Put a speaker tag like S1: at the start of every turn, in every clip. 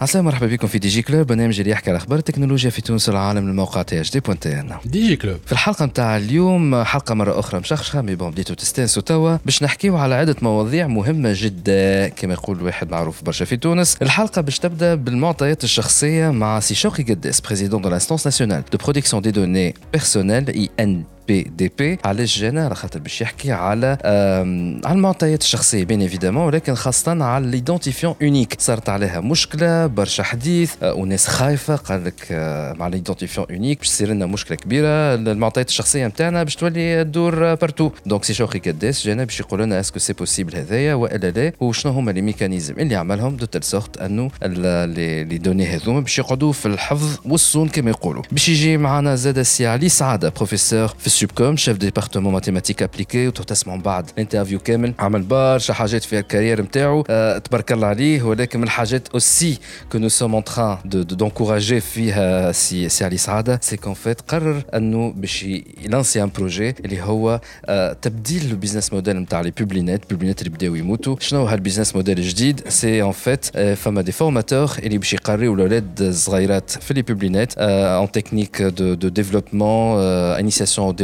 S1: عسلامة مرحبا بكم في دي جي كلوب برنامج اللي يحكي على اخبار التكنولوجيا في تونس والعالم الموقع تي اش دي بوان تي ان
S2: دي جي كلوب
S1: في الحلقه نتاع اليوم حلقه مره اخرى مشخشخه مي بون بديتو تستانسوا توا باش نحكيو على عده مواضيع مهمه جدا كما يقول واحد معروف برشا في تونس الحلقه باش تبدا بالمعطيات الشخصيه مع سي شوقي قداس بريزيدون دو لانستونس ناسيونال دو برودكسيون دي دوني بيرسونيل اي ان بي دي بي علاش جانا على خاطر باش يحكي على على المعطيات الشخصيه بين ايفيدامون ولكن خاصه على ليدونتيفيون اونيك صارت عليها مشكله برشا حديث آه، وناس خايفه قال لك آه، مع ليدونتيفيون اونيك باش تصير لنا مشكله كبيره المعطيات الشخصيه نتاعنا باش تولي تدور بارتو دونك سي شوقي كداس جانا باش يقول لنا اسكو سي بوسيبل هذايا والا لا وشنو هما لي ميكانيزم اللي عملهم دو تيل سورت انه لي دوني هذوما باش يقعدوا في الحفظ والصون كما يقولوا باش يجي معنا زاد السي علي سعاده بروفيسور في Subcom, chef département mathématiques appliquées, interview Bar, euh, aussi, que nous sommes en train d'encourager, euh, c'est qu'en fait, a lancé un projet, euh, le business model, parle, Publinet. Publinet business model, c'est en fait, femme des formateurs, en technique de développement, initiation au développement,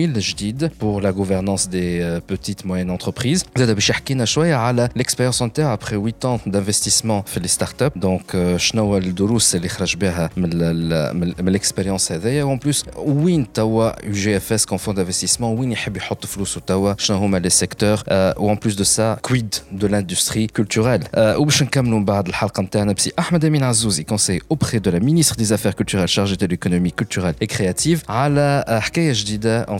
S1: nouveau pour la gouvernance des euh, petites et moyennes entreprises. Zada bshakina chwaya ala l'expérience après 8 ans d'investissement dans les startups. Donc shnoua les leçons a tiré de l'expérience ça et en plus où est UGFS que le fonds d'investissement où il il veut mettre flous tout Quels sont les secteurs et euh, en plus de ça quid de l'industrie culturelle euh, O bshkan kamlou b'had l'halqa ntahena bsi Ahmed Amin Azzouzi conseille auprès de la ministre des Affaires culturelles chargée de l'économie culturelle et créative. Ala
S2: hakaya jdida en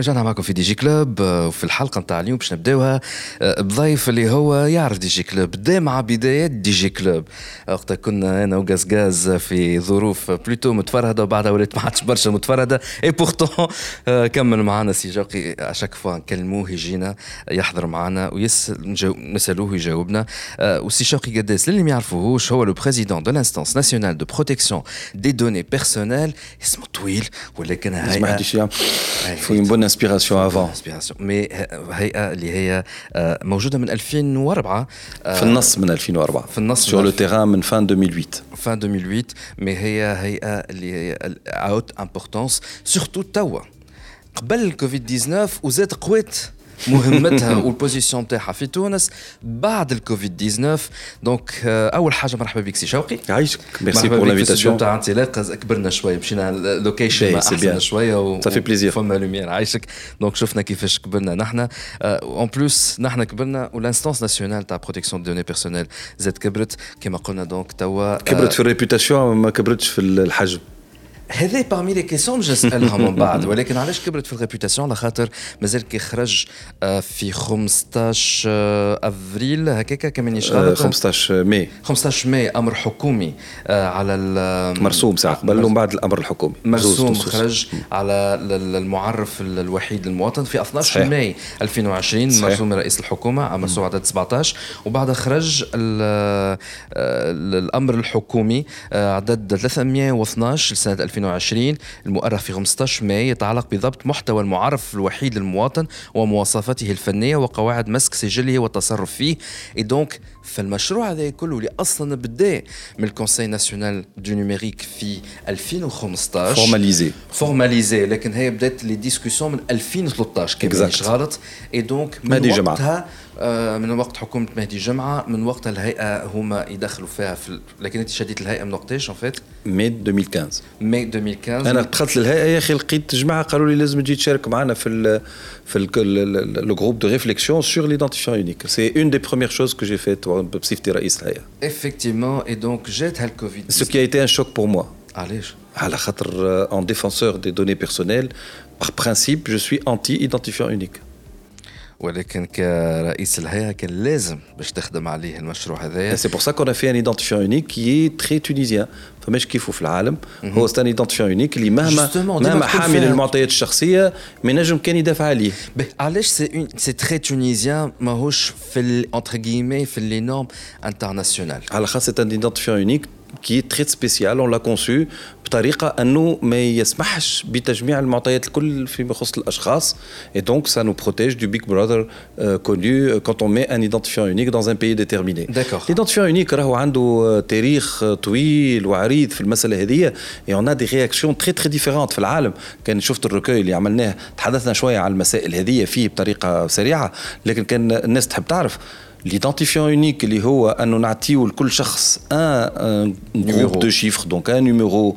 S1: رجعنا معكم في دي جي كلوب آه، وفي الحلقه نتاع اليوم باش نبداوها آه، بضيف اللي هو يعرف دي جي كلوب بدا مع بدايات دي جي كلوب وقت كنا انا وغاز غاز في ظروف بلوتو متفرهده وبعدها ولات ما عادش برشا متفرهده اي بورتون كمل معنا سي جوقي اشاك فوا نكلموه يجينا يحضر معنا نسالوه يجاوبنا آه، وسي شوقي قداس للي ما يعرفوهوش هو لو بريزيدون دو لانستانس ناسيونال دو بروتيكسيون دي دوني بيرسونيل اسمه طويل ولكن هاي
S3: ما حدش يعرف انسبيراسيون افون
S1: انسبيراسيون مي هيئه اللي هي موجوده من 2004
S3: في النص من 2004
S1: في النص سور
S3: لو تيغان من فان 2008
S1: فان 2008 مي هي هيئه اللي هي اوت امبورتونس سورتو توا قبل كوفيد 19 وزاد قويت مهمتها والبوزيسيون تاعها في تونس بعد الكوفيد 19 دونك آه، اول حاجه مرحبا بك سي شوقي
S3: عايشك ميرسي بور لانفيتاسيون
S1: تاع انطلاق كبرنا شويه مشينا
S3: لوكيشن
S1: احسن شويه و
S3: صافي بليزير
S1: فما لوميير عايشك دونك شفنا كيفاش كبرنا نحن اون آه، بلوس نحن كبرنا ولانستونس ناسيونال تاع بروتيكسيون دوني بيرسونيل زاد كبرت كما قلنا دونك توا
S3: كبرت آه، في الريبوتاسيون ما كبرتش في الحجم
S1: هذا بارمي لي كيسيون باش نسالها من بعد ولكن علاش كبرت في الريبوتاسيون على خاطر مازال كي خرج آه، في 15 آه، افريل هكاك
S3: كمان
S1: يشغل
S3: 15 آه، ماي
S1: 15 ماي امر حكومي على
S3: مرسوم ساعه قبل ومن بعد الامر الحكومي
S1: مرسوم خرج على المعرف الوحيد للمواطن في 12 ماي 2020 مرسوم رئيس الحكومه مرسوم عدد 17 وبعدها خرج الامر الحكومي عدد 312 لسنه 2020 2022 المؤرخ في 15 ماي يتعلق بضبط محتوى المعرف الوحيد للمواطن ومواصفاته الفنية وقواعد مسك سجله والتصرف فيه اي دونك فالمشروع هذا كله اللي اصلا بدا من الكونسي ناسيونال دو نوميريك في 2015
S3: فورماليزي
S1: فورماليزي لكن هي بدات لي ديسكوسيون من 2013 كان مش غلط اي دونك من وقتها en
S3: fait, 2015.
S1: 2015.
S3: le groupe de C'est une des
S1: premières choses que j'ai faites.
S3: Ce qui a été un choc pour moi. Euh, en défenseur des données personnelles, par principe, je suis anti-identifiant unique.
S1: ولكن كرئيس الهيئه كان لازم باش تخدم عليه المشروع هذايا
S3: سي بور سا كون في ان ايدنتيفيون اونيك كي تري تونيزيان فماش كيفو في العالم mhm. هو ستان ايدنتيفيون اونيك اللي مهما مهما حامل المعطيات الشخصيه ما ينجم كان يدافع عليه
S1: علاش سي سي تري تونيزيان ماهوش في انتر كيمي في لي نورم انترناسيونال
S3: على خاطر سي ان ايدونتيفيون اونيك كي تري سبيسيال اون لا كونسو بطريقه انه ما يسمحش بتجميع المعطيات الكل فيما يخص الاشخاص اي دونك سا نو بروتيج دو بيك براذر كونيو كونت اون مي ان ايدنتيفيون يونيك دون ان بيي ديتيرميني
S1: داكور
S3: ايدنتيفيان يونيك راهو عنده تاريخ طويل وعريض في المساله هذيا اي اون ا دي رياكسيون تري تري ديفيرونت في العالم كان شفت الركوي اللي عملناه تحدثنا شويه على المسائل هذيا فيه بطريقه سريعه لكن كان الناس تحب تعرف L'identifiant unique, les numéros anonymatisés ou le codeur, c'est
S1: un
S3: numéro de chiffres, donc un numéro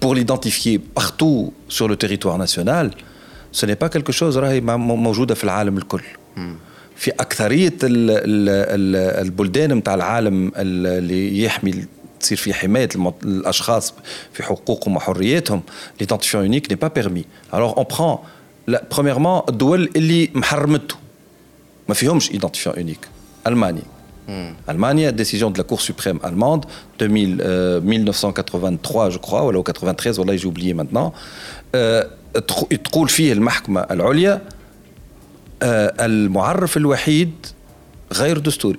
S3: pour l'identifier partout sur le territoire national, ce n'est pas quelque chose qui est موجودe dans le monde entier. Dans la plupart des pays du monde, il y a une protection des droits des individus, leurs droits et leurs libertés. L'identifiant unique n'est pas permis. Alors, on prend, premièrement, les pays qui interdisent tout. Mais, dans ces pas d'identifiant unique. Allemagne. ألمانيا hmm. Allemagne, décision de la Cour suprême allemande, 2000, euh, 1983, je crois, ou 93, voilà, j'ai oublié maintenant. تقول فيه المحكمة العليا المعرف الوحيد غير دستوري.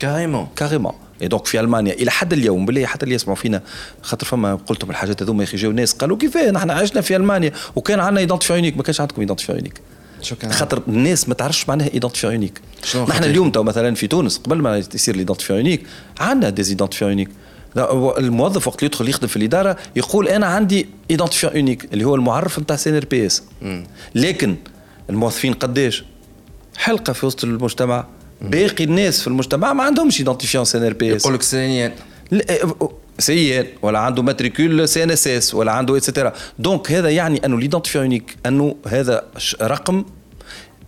S1: كاريمون.
S3: كاريمون. اي دونك في المانيا الى حد اليوم بالله حتى اللي يسمعوا فينا خاطر فما قلتهم الحاجات هذوما يا اخي جاو ناس قالوا كيفاه نحن عشنا في المانيا وكان عندنا ايدونتيفي يونيك ما كانش عندكم ايدونتيفي يونيك خاطر الناس ما تعرفش معناها ايدونتيفي يونيك نحن اليوم تو مثلا في تونس قبل ما يصير الايدونتيفيون يونيك عندنا ايدونتيفي يونيك الموظف وقت يدخل يخدم في الاداره يقول انا عندي ايدونتيفي يونيك اللي هو المعرف نتاع سي ار بي اس لكن الموظفين قداش حلقه في وسط المجتمع باقي الناس في المجتمع ما عندهمش ايدونتيفيون سي ان ار بي اس
S1: يقول لك
S3: سيان ولا عنده ماتريكول سي ان اس اس ولا عنده اتسيتيرا دونك هذا يعني انه ليدونتيفي يونيك انه هذا رقم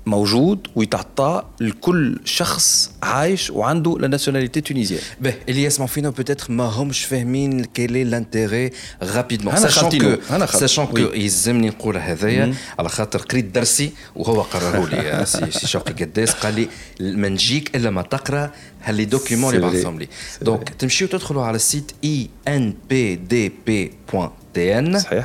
S3: موجود ويتعطى لكل شخص عايش وعنده لا ناسيوناليتي تونيزيان
S1: باهي اللي يسمعوا فينا بوتيتر ما همش فاهمين كيلي لانتيغي رابيدمون
S3: انا خاطر
S1: ساشون كو يلزمني نقول هذايا على خاطر قريت درسي وهو قرره لي سي شوقي قداس قال لي ما نجيك الا ما تقرا هاللي دوكيومون اللي بعثهم لي دونك تمشيو تدخلوا على السيت اي ان بي دي بي بوان تي ان
S3: صحيح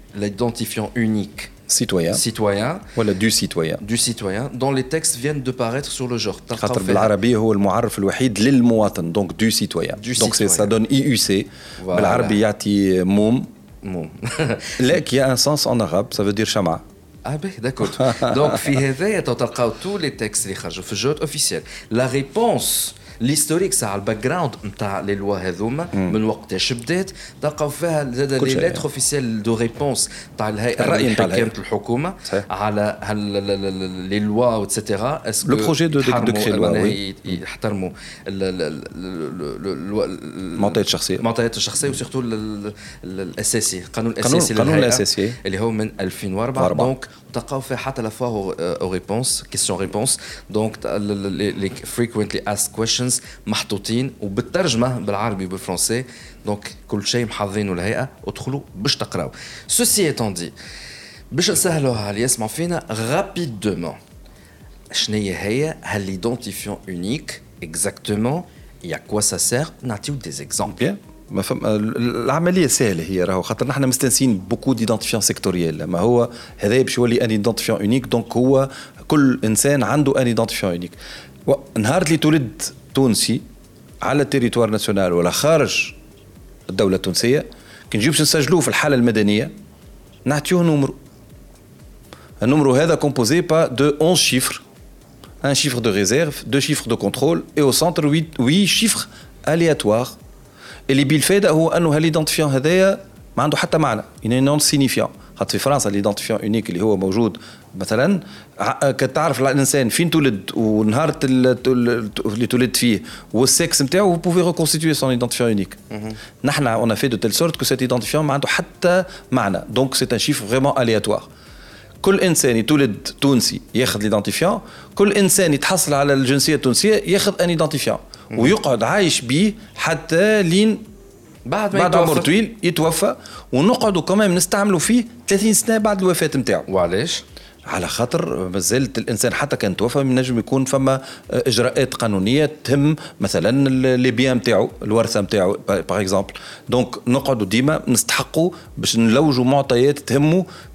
S1: l'identifiant unique
S3: citoyen.
S1: citoyen.
S3: Voilà, du citoyen.
S1: Du citoyen, dont les textes viennent de paraître sur le genre.
S3: هو المعرف الوحيد للمواطن, donc
S1: du citoyen.
S3: donc citoyen. ça donne IUC.
S1: Voilà.
S3: L'arabi يعطي qui a un sens en arabe, ça veut dire chama.
S1: Ah ben, d'accord. donc, في y تلقاو tous les textes les خرجوا officiels officiel. La réponse ليستوريك ساعه الباك جراوند نتاع لوا هذوما من وقتاش بدات تلقاو فيها زاد لي ليتر اوفيسيال دو ريبونس تاع الهيئه الراي
S3: نتاع
S1: كانت الحكومه على لي لوا واتسيتيرا
S3: لو بروجي دو ديكري لوا
S1: يحترموا
S3: المعطيات الشخصيه
S1: المعطيات الشخصيه وسيرتو الاساسي القانون الاساسي القانون
S3: الاساسي
S1: اللي هو من 2004 دونك تلقاو فيه حتى لا فوا او ريبونس كيستيون ريبونس دونك لي فريكونتلي اسك كويشنز كويشنز محطوطين وبالترجمه بالعربي وبالفرنسي دونك كل شيء محضرينه الهيئه ادخلوا باش تقراو سوسي اتوندي دي باش نسهلوها اللي يسمع فينا رابيدومون شنو هي هل ايدونتيفيون اونيك اكزاكتومون يا كوا سا سير نعطيو دي
S3: زيكزومبل ما فهم العمليه سهله هي راهو خاطر نحن مستنسين بوكو ديدونتيفيون سيكتوريال ما هو هذا باش يولي ان ايدونتيفيون اونيك دونك هو كل انسان عنده ان ايدونتيفيون اونيك نهار اللي تولد تونسي على التريتوار ناسيونال ولا خارج الدوله التونسيه كي نجيو باش نسجلوه في الحاله المدنيه نعطيوه نومرو النومرو هذا كومبوزي با دو 11 شيفر ان شيفر دو ريزيرف دو شيفر دو كونترول اي او سونتر 8 شيفر chiffres اللي بالفائده هو انه هالidentifiant هذايا ما عنده حتى معنى، ان نون سينيفيون خاطر في فرنسا ليدونتيفيون اونيك اللي هو موجود مثلا كتعرف الانسان فين تولد ونهار اللي تولد فيه والسكس نتاعو بوفي ريكونستيتوي سون ايدونتيفيون اونيك نحن اون في دو تيل سورت كو سيت ايدونتيفيون ما عنده حتى معنى دونك سيت ان شيف فريمون الياتوار كل انسان يتولد تونسي ياخذ ليدونتيفيون كل انسان يتحصل على الجنسيه التونسيه ياخذ ان ايدونتيفيون ويقعد عايش به حتى لين
S1: بعد ما
S3: بعد عمر طويل يتوفى ونقعدوا كمان نستعملوا فيه 30 سنه بعد الوفاه نتاعو
S1: وعلاش؟
S3: على خاطر مازالت الانسان حتى كان توفى ينجم يكون فما اجراءات قانونيه تهم مثلا لي بيان نتاعو الورثه نتاعو باغ اكزومبل دونك نقعدوا ديما نستحقوا باش نلوجوا معطيات تهمه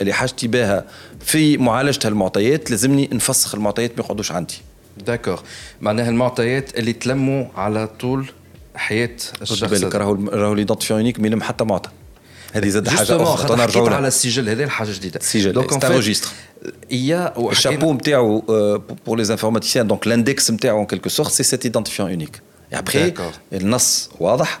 S3: اللي حاجتي بها في معالجه هالمعطيات لازمني نفسخ المعطيات ما يقعدوش عندي
S1: داكور معناها المعطيات اللي تلموا على طول حياه الشخص
S3: بالك راهو راهو ليدونتيفيونيك ما يلم حتى معطى هذه زاد حاجه اخرى نرجعوا
S1: على السجل هذا حاجه جديده
S3: السجل
S1: دونك
S3: ان
S1: فيت
S3: يا الشابو نتاعو بور لي انفورماتيسيان دونك لاندكس نتاعو ان كيلكو سورت سي سيت ايدنتيفيون اونيك
S1: ابخي
S3: النص واضح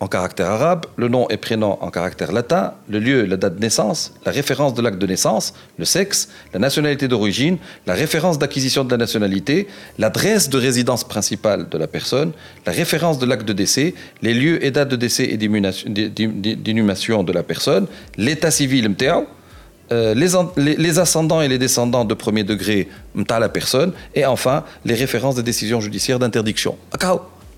S3: en caractère arabe, le nom et prénom en caractère latin, le lieu et la date de naissance, la référence de l'acte de naissance, le sexe, la nationalité d'origine, la référence d'acquisition de la nationalité, l'adresse de résidence principale de la personne, la référence de l'acte de décès, les lieux et dates de décès et d'inhumation de la personne, l'état civil mtao, euh, les, ascendants et les descendants de premier degré mta la personne, et enfin les références des décisions judiciaires d'interdiction.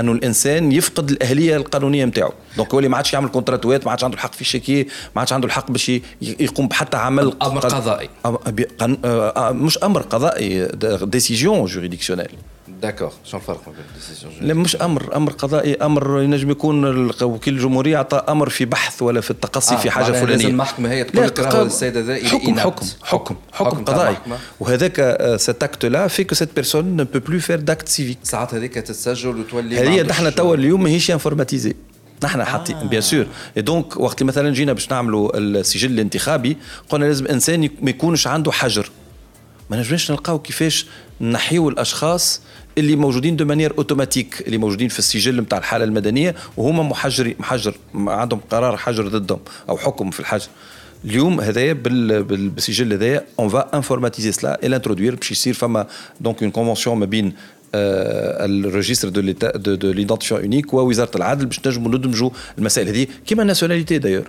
S3: انه الانسان يفقد الاهليه القانونيه نتاعو دونك يولي ما عادش يعمل كونتراتوات ما عادش عنده الحق في الشيكي ما عادش عنده الحق باش يقوم بحتى عمل امر
S1: قضائي
S3: آه، آه، مش امر قضائي ديسيجيون جوريديكسيونيل
S1: داكوغ شنو الفرق ما بين الديسيزيون
S3: لا مش امر امر قضائي امر ينجم يكون وكيل الجمهوريه اعطى امر في بحث ولا في التقصي
S1: آه
S3: في حاجه فلانيه
S1: لازم المحكمه هي تقول لك السيد هذا
S3: حكم, حكم حكم حكم
S1: حكم
S3: قضائي وهذاك سيت اكت لا في كو سيت بيرسون نو بو بلو فير داكت سيفيك
S1: ساعات هذيك تتسجل وتولي
S3: هذه نحن توا اليوم ماهيش انفورماتيزي نحن حاطين آه. بيان سور دونك وقت اللي مثلا جينا باش نعملوا السجل الانتخابي قلنا لازم انسان ما يكونش عنده حجر ما نجمش نلقاو كيفاش نحيو الاشخاص اللي موجودين دو مانيير اوتوماتيك اللي موجودين في السجل نتاع الحاله المدنيه وهما محجر محجر عندهم قرار حجر ضدهم او حكم في الحجر اليوم هذايا بالسجل هذايا اون فا انفورماتيزي سلا اي لانترودوير باش يصير فما دونك اون كونفونسيون ما بين الريجستر دو دو ليدونتيفيون اونيك ووزاره العدل باش نجموا ندمجوا المسائل هذه كيما الناسيوناليتي دايور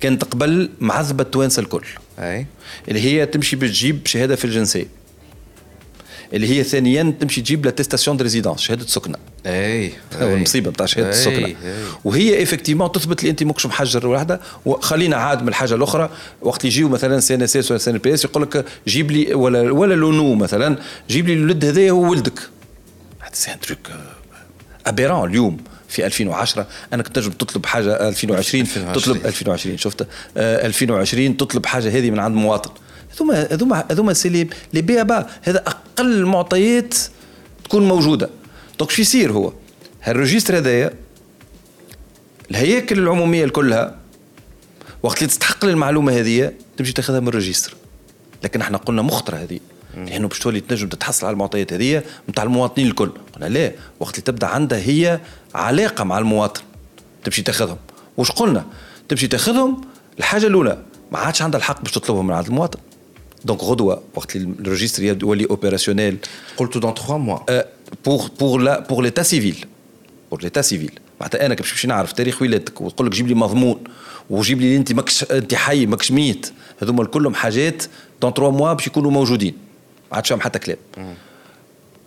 S3: كانت قبل معذبه التوانسه الكل
S1: اي
S3: اللي هي تمشي بتجيب شهاده في الجنسيه اللي هي ثانيا تمشي تجيب لا تيستاسيون ريزيدونس شهاده سكنه
S1: اي
S3: المصيبه نتاع شهاده السكنه وهي افكتيمون تثبت اللي انت ماكش محجر واحده وخلينا عاد من الحاجه الاخرى وقت يجيو مثلا سي ان اس اس إيه ولا سي ان بي اس يقول لك جيب لي ولا ولا لونو مثلا جيب لي الولد هذايا هو ولدك سي ان تروك آه، ابيرون اليوم في 2010 انا كنت نجم تطلب حاجه 2020,
S1: 2020.
S3: تطلب 2020 شفت 2020 آه، تطلب حاجه هذه من عند مواطن هذوما هذوما هذوما سي لي بي با هذا اقل معطيات تكون موجوده دونك شو يصير هو هالريجستر هذايا الهياكل العموميه كلها وقت اللي تستحق المعلومه هذه تمشي تاخذها من الريجستر لكن احنا قلنا مخطره هذه لانه باش تولي تنجم تتحصل على المعطيات هذه نتاع المواطنين الكل قلنا لا وقت اللي تبدا عندها هي علاقه مع المواطن تمشي تاخذهم واش قلنا تمشي تاخذهم الحاجه الاولى ما عادش عندها الحق باش تطلبهم من عند المواطن دونك غدوه وقت الريجستر يولي اوبيراسيونيل
S1: قلت دون 3 موا
S3: بور بور لا بور ليتا سيفيل بور ليتا سيفيل معناتها انا باش نعرف تاريخ ولادتك وتقول لك جيب لي مضمون وجيب لي انت ماكش انت حي ماكش ميت هذوما كلهم حاجات دون 3 موا باش يكونوا موجودين ما عادش فيهم حتى كلام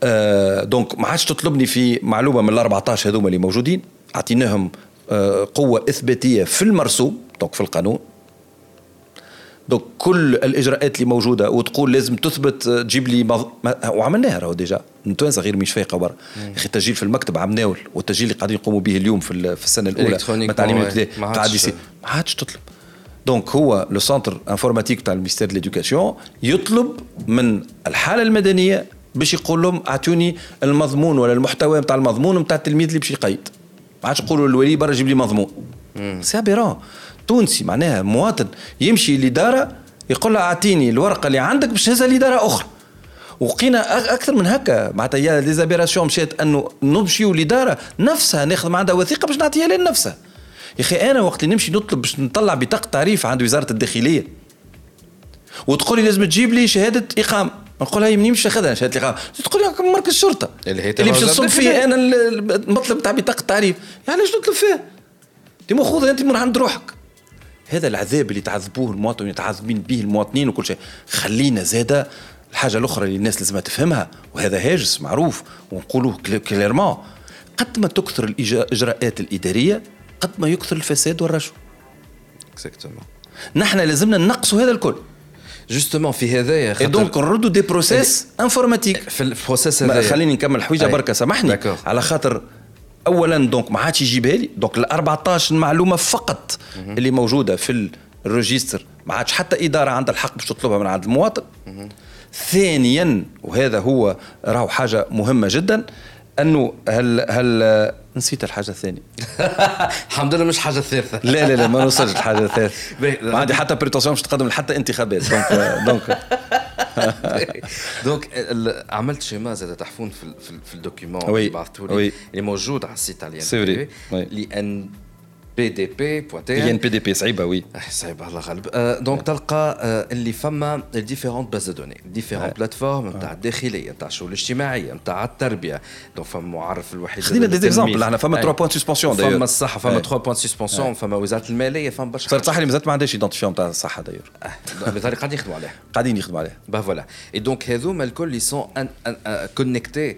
S3: آه دونك ما عادش تطلبني في معلومه من ال 14 هذوما اللي موجودين اعطيناهم آه قوه اثباتيه في المرسوم دونك في القانون دونك كل الاجراءات اللي موجوده وتقول لازم تثبت آه، تجيب لي مض... ما... وعملناها راهو ديجا تونس غير مش فايقه برا يا اخي التسجيل في المكتب عم ناول والتسجيل اللي قاعدين يقوموا به اليوم في, في السنه الاولى ما تعليم
S1: عادش
S3: ما عادش تطلب دونك هو لو سونتر انفورماتيك تاع الميستير ديليدوكاسيون يطلب من الحاله المدنيه باش يقول لهم اعطوني المضمون ولا المحتوى نتاع المضمون نتاع التلميذ اللي باش يقيد ما عادش نقولوا للولي برا جيب لي مضمون سي ابيرون تونسي معناها مواطن يمشي لاداره يقول لها اعطيني الورقه اللي عندك باش نهزها لاداره اخرى وقينا اكثر من هكا معناتها ليزابيراسيون مشات انه نمشيو لاداره نفسها ناخذ عندها وثيقه باش نعطيها لنفسها يا اخي انا وقت اللي نمشي نطلب باش نطلع بطاقه تعريف عند وزاره الداخليه وتقول لي لازم تجيب لي شهاده اقامه نقول هي منين مش اخذها شهاده الاقامه تقول لك مركز الشرطه
S1: اللي, هي
S3: باش
S1: تصب
S3: فيه
S1: إيه؟
S3: انا المطلب تاع بطاقه التعريف يعني علاش نطلب فيها انت ماخوذه انت من عند روحك هذا العذاب اللي تعذبوه المواطنين تعذبين به المواطنين وكل شيء خلينا زاده الحاجه الاخرى اللي الناس لازم تفهمها وهذا هاجس معروف ونقولوه كليرمون قد ما تكثر الاجراءات الاداريه قد ما يكثر الفساد والرشوه نحن لازمنا ننقصوا هذا الكل
S1: جوستومون في هذايا خاطر
S3: دونك نردوا دي بروسيس انفورماتيك
S1: في البروسيس هذايا
S3: خليني نكمل حويجه بركه سامحني على خاطر اولا دونك ما عادش يجيبها لي دونك ال 14 معلومه فقط اللي موجوده في الروجيستر ما عادش حتى اداره عندها الحق باش تطلبها من عند المواطن ثانيا وهذا هو راهو حاجه مهمه جدا انه هل هل نسيت الحاجه الثانيه
S1: الحمد لله مش حاجه ثالثة
S3: لا لا لا ما نوصلش الحاجه الثالثه ما عندي حتى بريتونسيون باش تقدم حتى انتخابات دونك دونك
S1: دونك عملت شيما زاد تحفون في في الدوكيومون اللي
S3: بعثتولي
S1: اللي موجود على السيت تاع لان بي دي بي
S3: هي بي دي بي صعيبه وي
S1: صعيبه الله غالب دونك تلقى اللي فما ديفيرونت باز دوني ديفيرونت بلاتفورم نتاع الداخليه نتاع الشؤون الاجتماعيه نتاع التربيه دونك فما معرف الوحيد
S3: خلينا دي زيكزامبل احنا فما 3 بوان سسبونسيون
S1: فما الصحه فما 3 بوان سسبونسيون فما وزاره الماليه فما برشا
S3: صارت صح اللي مازالت ما عندهاش ايدونتيفيون نتاع الصحه دايور
S1: أه، قاعدين يخدموا عليه
S3: قاعدين يخدموا عليه
S1: با فوالا اي دونك هذوما الكل اللي سون كونيكتي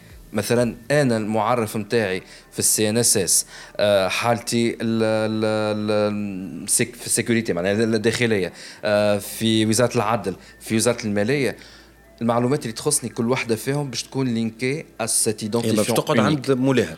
S1: مثلا انا المعرف نتاعي في السي ان اس اس آه، حالتي في السيكوريتي معناها الداخليه آه، في وزاره العدل في وزاره الماليه المعلومات اللي تخصني كل واحده فيهم باش تكون لينكي سيت
S3: ايدونتيفيون باش تقعد عند مولاها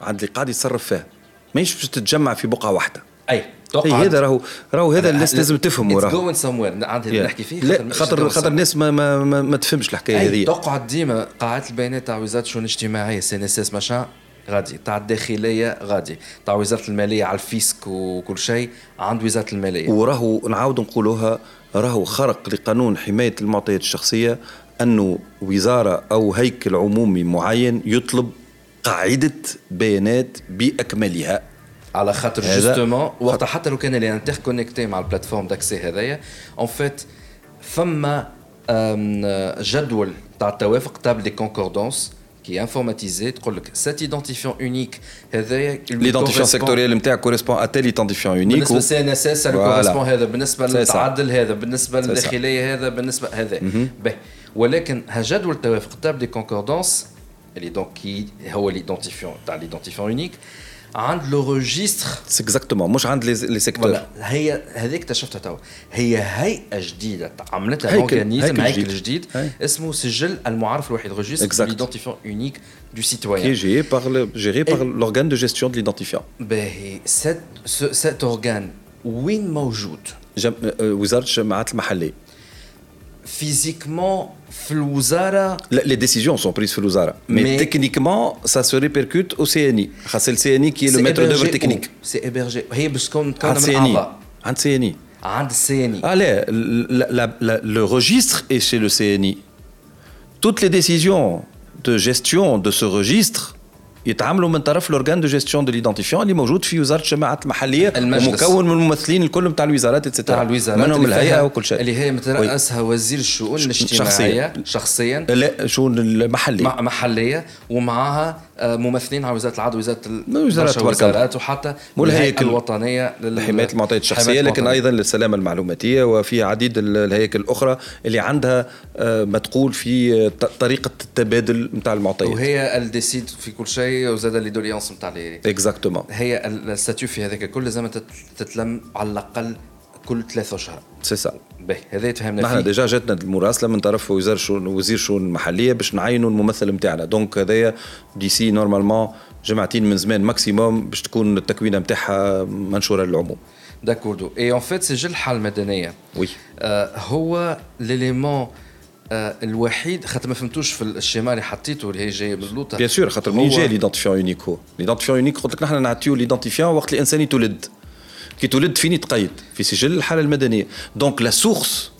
S3: عند اللي قاعد يتصرف فيها ماهيش باش تتجمع في بقعه واحده
S1: اي
S3: إيه، هذا راهو راهو هذا الناس لازم تفهمه راهو
S1: جوين سموير
S3: اللي
S1: نحكي فيه
S3: لا خاطر خاطر الناس ما ما, ما, ما تفهمش الحكايه هذه
S1: تقعد ديما قاعات البيانات تاع وزاره الشؤون الاجتماعيه سي ان اس اس ماشا غادي تاع الداخليه غادي تاع وزاره الماليه على الفيسك وكل شيء عند وزاره الماليه
S3: وراهو نعاود نقولوها راهو خرق لقانون حمايه المعطيات الشخصيه انه وزاره او هيكل عمومي معين يطلب قاعده بيانات باكملها
S1: à la justement est interconnectée plateforme d'accès en fait femme table qui est informatisé, cet identifiant unique, l'identifiant
S3: sectoriel
S1: correspond à tel identifiant unique. Le CNSS, correspond à tel identifiant unique عند لو
S3: روجيستر اكزاكتومون مش عند لي سيكتور
S1: هي هذيك اكتشفتها توا هي هيئه جديده عملتها اورجانيزم
S3: هيكل جديد
S1: اسمه سجل المعرف الوحيد
S3: روجيستر
S1: ليدونتيفيون اونيك دو سيتويان
S3: كي جيري بار جيري بار لورغان دو جيستيون دو ليدونتيفيون
S1: باهي سيت سيت اورغان وين موجود
S3: وزاره الجماعات المحليه physiquement, Les décisions sont prises Flouzara. Mais, techniquement, ça se répercute au CNI. C'est le CNI qui est, le maître d'œuvre technique. C'est hébergé. Allez, le registre est chez le CNI. Toutes les décisions de gestion de ce registre يتعاملوا من طرف لورغان دو جيستيون دو ليدونتيفيون اللي موجود في وزاره الجماعات المحليه
S1: المجلس
S3: ومكون من الممثلين الكل نتاع الوزارات اتسيتيرا
S1: الوزارات
S3: منهم الهيئه وكل شيء
S1: اللي هي مترأسها وزير الشؤون الاجتماعيه شخصيا, شخصيا
S3: لا شؤون المحليه
S1: محليه ومعاها ممثلين على وزاره العدل وزاره
S3: وزارات
S1: الوزارات وحتى الهيئه الوطنيه
S3: لحمايه المعطيات الشخصيه لكن ايضا للسلامه المعلوماتيه وفي عديد الهياكل الاخرى اللي عندها آه، ما تقول في آه، طريقه التبادل نتاع المعطيات
S1: وهي الديسيد في كل شيء وزاد لي دوليونس نتاع لي
S3: اكزاكتومون
S1: هي الستاتيو في هذاك الكل لازم تتلم على الاقل كل ثلاثة اشهر
S3: سي سا
S1: باهي هذا تفهمنا
S3: نحن ديجا جاتنا المراسله من طرف وزير شؤون وزير شؤون المحليه باش نعينوا الممثل نتاعنا دونك هذايا ديسي نورمالمون جمعتين من زمان ماكسيموم باش تكون التكوينه نتاعها منشوره للعموم
S1: داكوردو اي اون فيت سجل الحاله المدنيه
S3: وي
S1: آه هو ليليمون آه euh, الوحيد خاطر ما فهمتوش في الشيما اللي حطيته اللي هي جايه اللوطه
S3: بيان سور خاطر منين جاي ليدونتيفيون يونيك هو ليدونتيفيون يونيك قلت لك نحن نعطيو ليدونتيفيون وقت الانسان يتولد كي تولد فيني تقيد في سجل الحاله المدنيه دونك لا سورس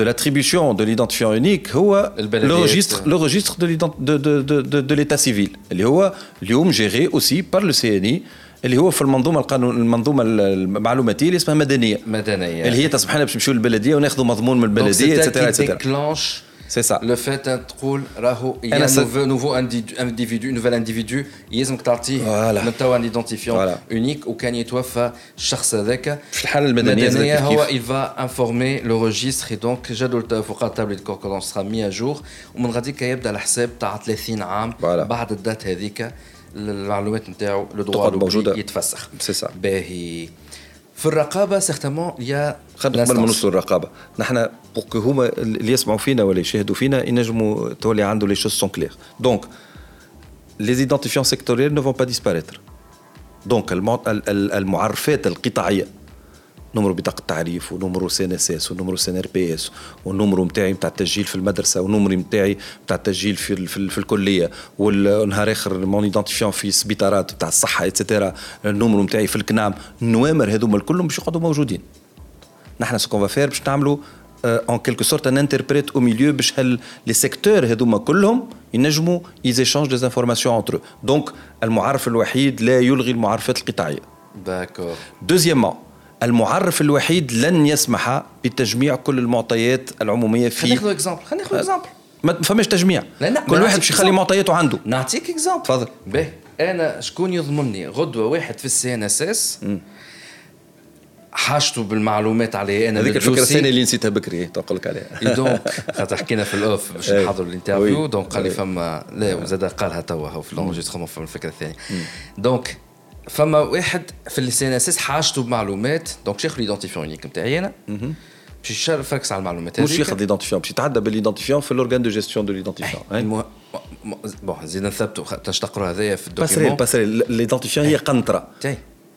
S3: de l'attribution de l'identifiant unique هو le registre le registre de de de de, de l'état civil اللي هو اليوم جيري aussi par le CNI اللي هو في المنظومه القانون المنظومه المعلوماتيه اللي اسمها مدنيه
S1: مدنيه
S3: اللي هي تصبحنا باش نمشيو للبلديه وناخذوا مضمون من البلديه اتسيتيرا اتسيتيرا سي سا
S1: لو فات تقول راهو يا نوفو انديفيدو نوفيل انديفيدو لازمك تعطيه مستوى ايدونتيفيون اونيك وكان يتوفى الشخص هذاك
S3: في الحاله المدنيه المدنيه
S1: هو il va informer le registre et donc جدول التوافقات تابلت كونكورونس سخا 100 جور ومن غاديك يبدا الحساب تاع 30 عام بعد الدات هذيك المعلومات نتاعو لو
S3: دوا
S1: يتفسخ
S3: سي سا
S1: باهي في الرقابه سيغتامون يا
S3: قبل ما نوصلوا للرقابه نحن كو هما اللي يسمعوا فينا ولا يشاهدوا فينا ينجموا تولي عنده لي شوز سون كليغ دونك لي زيدونتيفيون سيكتوريال نو فون با ديسباريتر دونك المعرفات القطاعيه نمرو بطاقة التعريف ونمرو سي ان اس اس ونمرو سي ان ار بي اس ونمرو نتاعي نتاع التسجيل في المدرسة ونمري نتاعي نتاع التسجيل في, في, في الكلية ونهار آخر مون ايدونتيفيون في سبيطارات نتاع الصحة اتسيتيرا النمرو نتاعي في الكنام النوامر هذوما الكلهم باش يقعدوا موجودين نحن سكون فير باش نعملوا اون euh, quelque سورت ان انتربريت او ميليو باش هل لي سيكتور هذوما كلهم ينجموا يزيشانج دي انفورماسيون دونك المعرف الوحيد لا يلغي المعرفات القطاعيه
S1: داكور
S3: دوزيامون المعرف الوحيد لن يسمح بتجميع كل المعطيات العموميه في خلينا
S1: ناخذ اكزامبل خلينا ناخذ اكزامبل
S3: ما فماش تجميع
S1: لا لا
S3: كل واحد باش يخلي معطياته عنده
S1: نعطيك اكزامبل
S3: تفضل
S1: باهي انا شكون يضمنني غدوه واحد في السي ان اس اس حاجته بالمعلومات عليه انا
S3: هذيك الفكره الثانيه اللي نسيتها بكري تنقول لك عليها
S1: دونك خاطر حكينا في الاوف باش
S3: إيه.
S1: نحضروا الانترفيو دونك قال لي
S3: إيه.
S1: فما لا إيه. وزاد قالها توا في لونجيسترومون فما الفكره الثانيه دونك فما واحد في السي ان اس اس حاجته بمعلومات دونك شيخ ليدونتيفيون يونيك نتاعي انا باش يشرف فركس على المعلومات هذيك مش
S3: ياخذ ليدونتيفيون باش يتعدى بالليدونتيفيون في الاورغان دو جيستيون دو ليدونتيفيون
S1: بون زيد نثبتوا باش هذايا في
S3: الدوكيومون
S1: باسريل
S3: باسريل ليدونتيفيون هي قنطره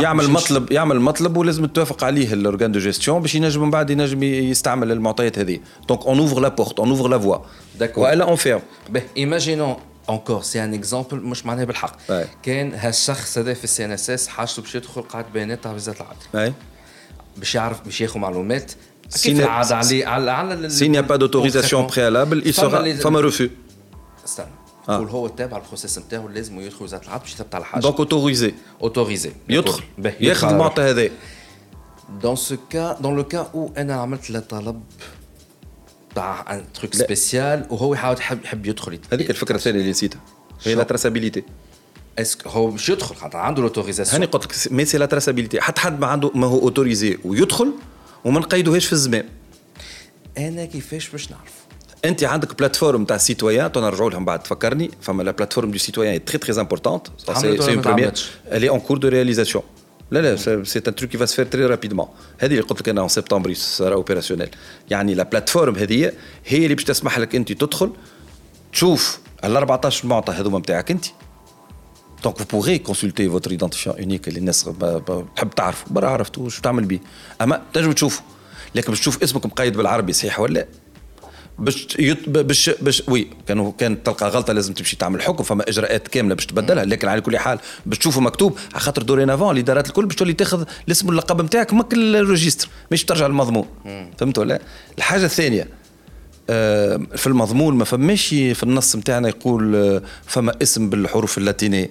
S1: يعمل
S3: مطلب يعمل مطلب ولازم توافق عليه الاورغان دو جيستيون باش ينجم من بعد ينجم يستعمل المعطيات هذه دونك اون اوفر لا بورت اون اوفر لا فوا والا اون فيرم
S1: به ايماجينون اونكور سي ان اكزومبل مش معناها بالحق كان هالشخص هذا في السي ان اس اس حاجته باش يدخل قاعده بيانات تحفيزات العدل باش يعرف باش ياخذ معلومات
S3: سين عاد
S1: عليه على على
S3: سي يا با دوتوريزاسيون بريالابل
S1: فما
S3: ريفيو
S1: استنى
S3: شغل
S1: آه. هو تابع البروسيس نتاعو لازم يدخل وزاره العدل باش يثبت على حاجه
S3: دونك اوتوريزي
S1: اوتوريزي
S3: يدخل ياخذ المعطى هذا
S1: دون سو كا دون لو كا او انا عملت له طلب تاع ان تروك سبيسيال وهو يحاول يحب, يحب يدخل
S3: هذيك الفكره الثانيه اللي نسيتها هي لا تراسابيليتي
S1: اسك هو باش يدخل خاطر عنده لوتوريزاسيون
S3: هاني قلت لك مي سي لا تراسابيليتي حتى حد ما عنده ما هو اوتوريزي ويدخل وما نقيدوهاش في الزمان
S1: انا كيفاش باش نعرف
S3: انت عندك بلاتفورم تاع سيتويان نرجعوا لهم بعد تفكرني فما لا بلاتفورم دو سيتويان تري تري امبورتونت سي اون بريمير الي اون كور دو رياليزاسيون لا لا سي ان تروك كي فا سفير تري رابيدمون هذه اللي قلت لك انا اون سبتمبر صار اوبيراسيونيل يعني لا بلاتفورم هذه هي اللي باش تسمح لك انت تدخل تشوف ال 14 معطى هذوما نتاعك انت دونك vous كونسلتي consulter votre identifiant اونيك اللي الناس تحب تعرفه برا عرفتوش شو تعمل بيه اما تنجم تشوفه لكن باش تشوف اسمك مقيد بالعربي صحيح ولا لا باش يط... باش باش وي كانوا كان تلقى غلطه لازم تمشي تعمل حكم فما اجراءات كامله باش تبدلها لكن على كل حال باش تشوفه مكتوب على خاطر افون الادارات الكل باش تولي تاخذ الاسم واللقب نتاعك ماك الريجستر مش ترجع للمضمون فهمت ولا الحاجه الثانيه آه، في المضمون ما فماش في النص نتاعنا يقول آه، فما اسم بالحروف اللاتينيه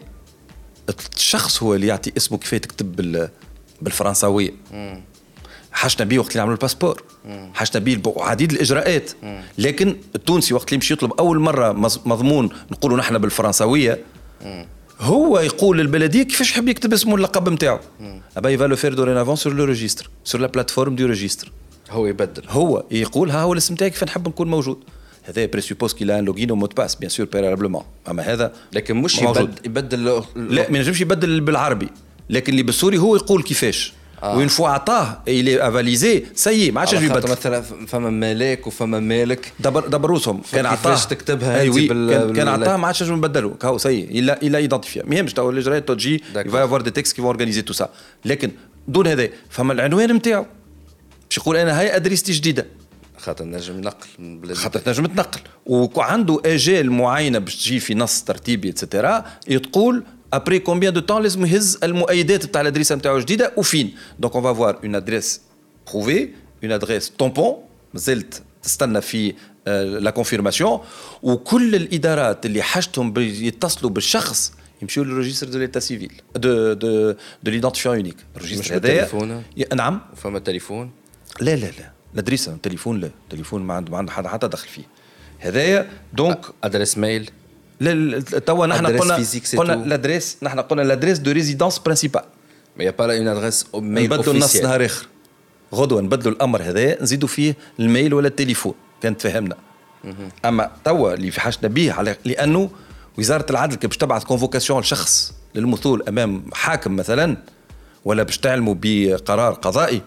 S3: الشخص هو اللي يعطي اسمه كيف تكتب بالفرنساويه حشنا بيه وقت اللي عملوا الباسبور حشنا بيه عديد الاجراءات لكن التونسي وقت اللي مش يطلب اول مره مضمون نقولوا نحن بالفرنسويه هو يقول للبلديه كيفاش يحب يكتب اسمه اللقب نتاعو ابا يفا لو فير دورينافون سور لو ريجستر سور لا بلاتفورم دو ريجستر
S1: هو يبدل
S3: هو يقول ها هو الاسم تاعي كيف نحب نكون موجود هذا بريسوبوز كي ان لوغين ومود باس بيان سور بيرابلمون اما هذا
S1: لكن مش
S3: موجود.
S1: يبدل, يبدل
S3: لا ما ينجمش يبدل بالعربي لكن اللي بالسوري هو يقول كيفاش وين فوا عطاه الي افاليزي سي ما عادش يبدل
S1: مثلا فما ملاك وفما مالك
S3: دبر دبر روسهم كان عطاه
S1: تكتبها
S3: أيوي
S1: بال...
S3: كان عطاه ما عادش نجم نبدلوا كاو سي الا الا ايدونتيفيا ما يهمش تو الاجراءات تجي يفا افوار دي تكست كي اورغانيزي تو سا لكن دون هذا فما العنوان نتاعو باش يقول انا هاي ادريستي جديده
S1: خاطر نجم نقل من بلاد
S3: خاطر نجم تنقل وعنده اجال معينه باش تجي في نص ترتيبي اتسيتيرا تقول ابري كومبيان دو تون لازم يهز المؤيدات تاع الادريسه نتاعو جديده وفين دونك اون فوار اون ادريس بروفي اون ادريس تومبون مازلت تستنى في لا كونفيرماسيون وكل الادارات اللي حاجتهم يتصلوا بالشخص يمشيو للروجيستر دو ليتا سيفيل دو دو دو ليدونتيفيون يونيك الروجيستر هذايا نعم
S1: فما تليفون
S3: لا لا لا الادريسه تليفون لا تليفون ما عند ما عند حد حتى دخل فيه هذايا دونك
S1: ادريس ميل
S3: توا نحن قلنا قلنا لادريس نحن قلنا لادريس دو ريزيدونس برانسيبال
S1: ما يا با اون ادريس ميل
S3: نبدلوا النص نهار اخر غدوه نبدلوا الامر هذا نزيدوا فيه الميل ولا التليفون كان تفهمنا اما توا اللي في حاجتنا به على لانه وزاره العدل كي باش تبعث كونفوكاسيون لشخص للمثول امام حاكم مثلا ولا باش تعلموا بقرار قضائي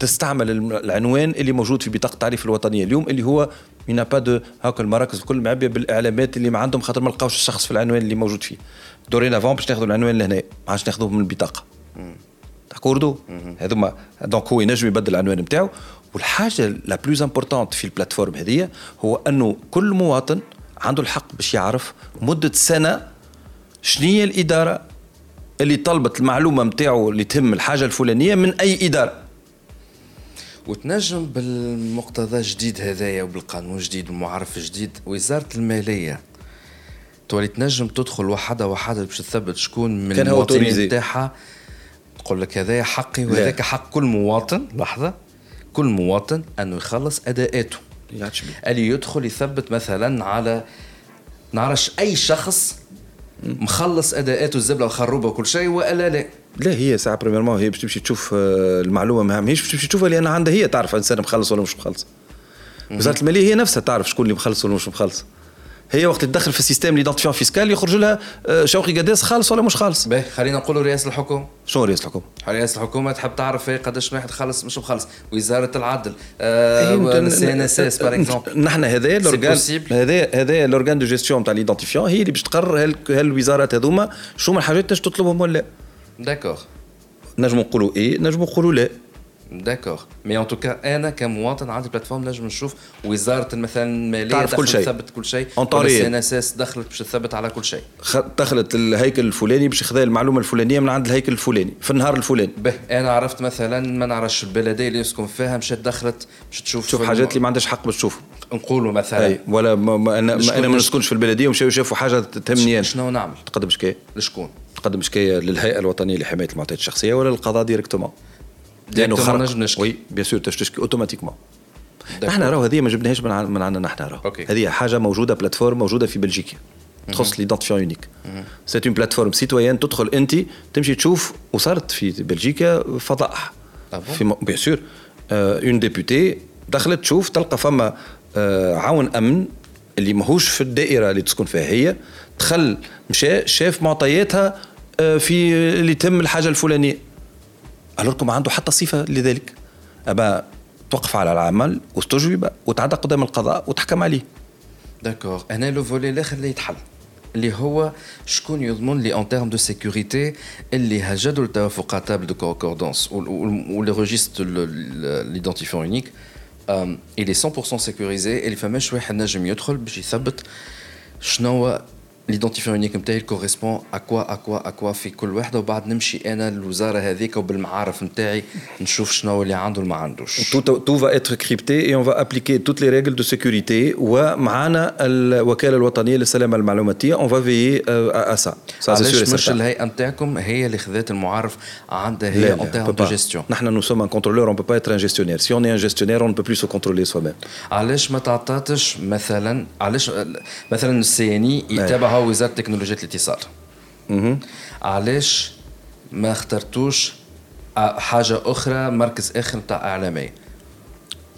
S3: تستعمل العنوان اللي موجود في بطاقه التعريف الوطنيه اليوم اللي هو ينا با دو هاك المراكز الكل معبيه بالاعلامات اللي ما عندهم خاطر ما لقاوش الشخص في العنوان اللي موجود فيه دورينا فون باش ناخذوا العنوان لهنا ما عادش ناخذوه من البطاقه تاكوردو mhm. mhm. هذوما دونك هو ينجم يبدل العنوان نتاعو والحاجه لا بلوز امبورتونت في البلاتفورم هذه هو انه كل مواطن عنده الحق باش يعرف مده سنه شنو الاداره اللي طلبت المعلومه نتاعو اللي تهم الحاجه الفلانيه من اي اداره
S1: وتنجم بالمقتضى الجديد هذايا وبالقانون الجديد والمعرف الجديد وزاره الماليه تولي تنجم تدخل وحده وحده باش تثبت شكون من المواطنين تاعها تقول لك هذايا حقي وهذاك حق كل مواطن لحظه كل مواطن انه يخلص اداءاته اللي يدخل يثبت مثلا على نعرفش اي شخص مخلص اداءاته الزبله الخروبه وكل شيء والا لا
S3: لا هي ساعه بريميرمون هي باش تمشي تشوف آه، المعلومه ما ماهيش باش تمشي تشوفها لان عندها هي تعرف انسان مخلص ولا مش مخلص وزاره الماليه هي نفسها تعرف شكون اللي مخلص ولا مش مخلص هي وقت تدخل في السيستم اللي فيسكال يخرج لها آه، شوقي قداس خالص ولا مش خالص
S1: باهي خلينا نقولوا رئاسه الحكومه
S3: شنو رئاسه الحكومه
S1: رئاسه الحكومه تحب تعرف إيه قداش واحد خالص مش مخلص وزاره العدل السي ان اس اس
S3: نحن هذا لورغان هذا هذا لورغان دو جيستيون تاع ليدونتيفيون هي اللي باش تقرر هل الوزارات هذوما شو من الحاجات تطلبهم ولا
S1: داكور
S3: نجم نقولوا ايه نجم نقولوا لا
S1: داكوغ مي ان توكا انا كمواطن عندي بلاتفورم نجم نشوف وزاره مثلا الماليه
S3: تعرف كل شيء
S1: تثبت كل شيء
S3: والسي
S1: ان اس اس دخلت باش تثبت على كل شيء
S3: دخلت الهيكل الفلاني باش خذا المعلومه الفلانيه من عند الهيكل الفلاني في النهار الفلاني
S1: به انا عرفت مثلا ما نعرفش البلديه اللي يسكن فيها مشات دخلت باش تشوف
S3: تشوف حاجات اللي ما عندهاش حق باش تشوفها
S1: نقولوا مثلا
S3: أي. ولا ما, ما انا ما, انا ما نسكنش في البلديه ومشاو شافوا حاجه تهمني انا
S1: شنو نعمل
S3: تقدم شكايه
S1: لشكون
S3: تقدم شكايه للهيئه الوطنيه لحمايه المعطيات الشخصيه ولا للقضاء ديريكتومون لانه خرق وي بيان سور تشكي اوتوماتيكمون نحن راهو هذه ما جبناهاش من من عندنا نحن راهو هذه حاجه موجوده بلاتفورم موجوده في بلجيكا تخص ليدونتيفيون يونيك سيت اون بلاتفورم سيتويان تدخل انت تمشي تشوف وصارت في بلجيكا فضائح
S1: ah
S3: في بيان سور اون آه، ديبوتي دخلت تشوف تلقى فما آه، عون امن اللي ماهوش في الدائره اللي تسكن فيها هي دخل مشى شاف معطياتها آه، في اللي تم الحاجه الفلانيه ما عنده حتى صفه لذلك ابا توقف على العمل واستجوب وتعدى قدام القضاء وتحكم عليه
S1: داكور انا لو فولي الاخر اللي يتحل اللي هو شكون يضمن لي ان تيرم دو سيكوريتي اللي هجدوا التوافقات تابل دو كوكوردونس ولي ريجيست ليدونتيفون يونيك اللي 100% سيكوريزي اللي فماش واحد نجم يدخل باش يثبت شنو ليدونتيفيون يونيك نتاعي كوريسبون اكوا اكوا اكوا في كل وحده وبعد نمشي انا للوزاره هذيك وبالمعارف نتاعي نشوف شنو اللي عنده وما عندوش
S3: تو فا اتر كريبتي اي اون فا ابليكي توت لي ريغل دو سيكوريتي ومعانا الوكاله الوطنيه للسلامه المعلوماتيه اون فا فيي اسا
S1: علاش مش الهيئه نتاعكم هي اللي خذات المعارف عندها هي
S3: اون
S1: تيرم دو جيستيون
S3: نحن نو سوم ان كونترولور اون بو با اتر ان جيستيونير سي اون ان جيستيونير اون بو بلوس كونترولي سو ميم
S1: علاش ما تعطاتش مثلا علاش مثلا السي ان اي نعم. يتابع وزاره تكنولوجيات الاتصال علاش ما اخترتوش حاجه اخرى مركز اخر تاع اعلاميه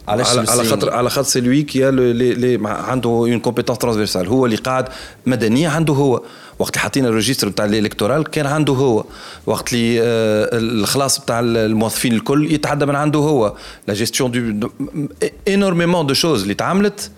S1: علاش
S3: على, على خاطر على خاطر سي لوي كي اللي عنده اون كومبيتونس ترانسفيرسال هو اللي قاعد مدنيه عنده هو وقت اللي حطينا الريجستر تاع الالكتورال كان عنده هو وقت اللي آه، الخلاص تاع الموظفين الكل يتعدى من عنده هو لا جيستيون دو انورميمون دو شوز اللي تعملت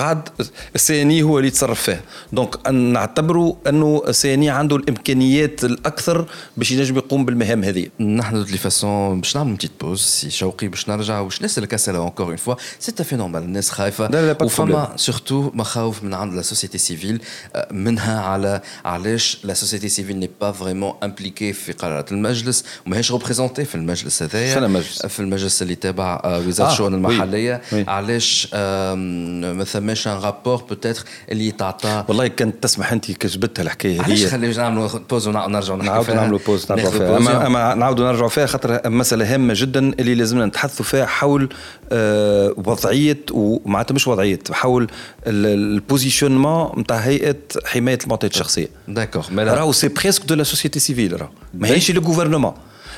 S3: قاعد السياني هو اللي يتصرف فيه دونك نعتبروا انه السياني عنده الامكانيات الاكثر باش ينجم يقوم بالمهام هذه
S1: نحن دو فاسون باش نعمل بتيت بوز سي شوقي باش نرجع باش نسالك اسئله اونكور اون فوا سي تافي نورمال الناس خايفه
S3: لا لا
S1: وفما سورتو مخاوف من عند لا سوسيتي سيفيل منها على علاش لا سوسيتي سيفيل ني با فريمون امبليكي في قرارات المجلس وماهيش ريبريزونتي في المجلس هذايا
S3: في المجلس
S1: في المجلس اللي تابع آه، وزاره
S3: آه،
S1: الشؤون المحليه علاش ما مش ان رابور بوتيتر اللي تعطى
S3: والله كانت تسمح انت كي جبتها الحكايه
S1: هي
S3: علاش
S1: خلينا نعملوا بوز ونرجعوا نحكي
S3: نعاودوا نعملوا بوز نرجعوا فيها اما, أما نعاودوا نرجعوا فيها خاطر مساله هامه جدا اللي لازمنا نتحدثوا فيها حول آه، وضعيه ومعناتها مش وضعيه حول البوزيشنمون نتاع هيئه حمايه المعطيات الشخصيه
S1: داكور
S3: راهو سي بريسك دو لا سوسيتي سيفيل راهو ماهيش لو جوفرنمون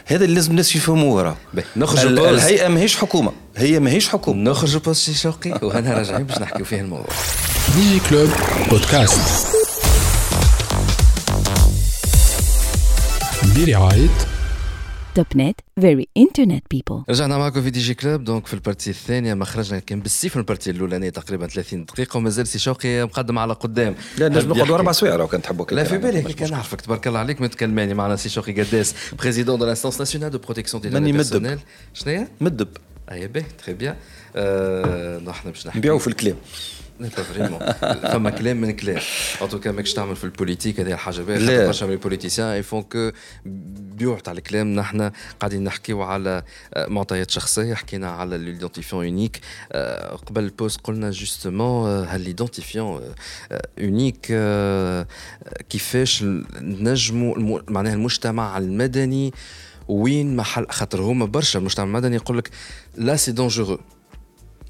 S3: هذا اللي لازم الناس يفهموه راه
S1: نخرج
S3: الهيئه ماهيش حكومه هي ماهيش حكومه
S1: نخرج بوست شوقي وهنا راجعين باش نحكيو فيه الموضوع
S2: دي كلوب بودكاست برعايه
S4: توب نت فيري انترنت بيبل
S1: رجعنا معكم في دي جي كلوب دونك في البارتي الثانيه ما خرجنا كان بالسيف من البارتي الاولانيه تقريبا 30 دقيقه ومازال سي شوقي مقدم على قدام
S3: لا نجم نقعدوا اربع سوايع لو كان تحبوا
S1: لا في بالي كي نعرفك تبارك الله عليك ما تكلماني معنا سي شوقي قداس بريزيدون دو لانستونس ناسيونال دو بروتيكسيون دي لاني
S3: مدب
S1: شنو هي؟
S3: مدب
S1: اي باهي تخي بيان نحن باش نحكي
S3: نبيعوا في الكلام
S1: فريمون فما كلام من كلام ان توكا ماكش تعمل في البوليتيك هذه حاجه باهيه برشا من البوليتيسيان يفون كو بيوع تاع الكلام نحن قاعدين نحكيو على معطيات شخصيه حكينا على ليدونتيفيون يونيك قبل البوست قلنا جوستومون هل ليدونتيفيون يونيك كيفاش نجموا معناها المجتمع المدني وين محل خاطر هما برشا المجتمع المدني يقول لك لا سي دونجورو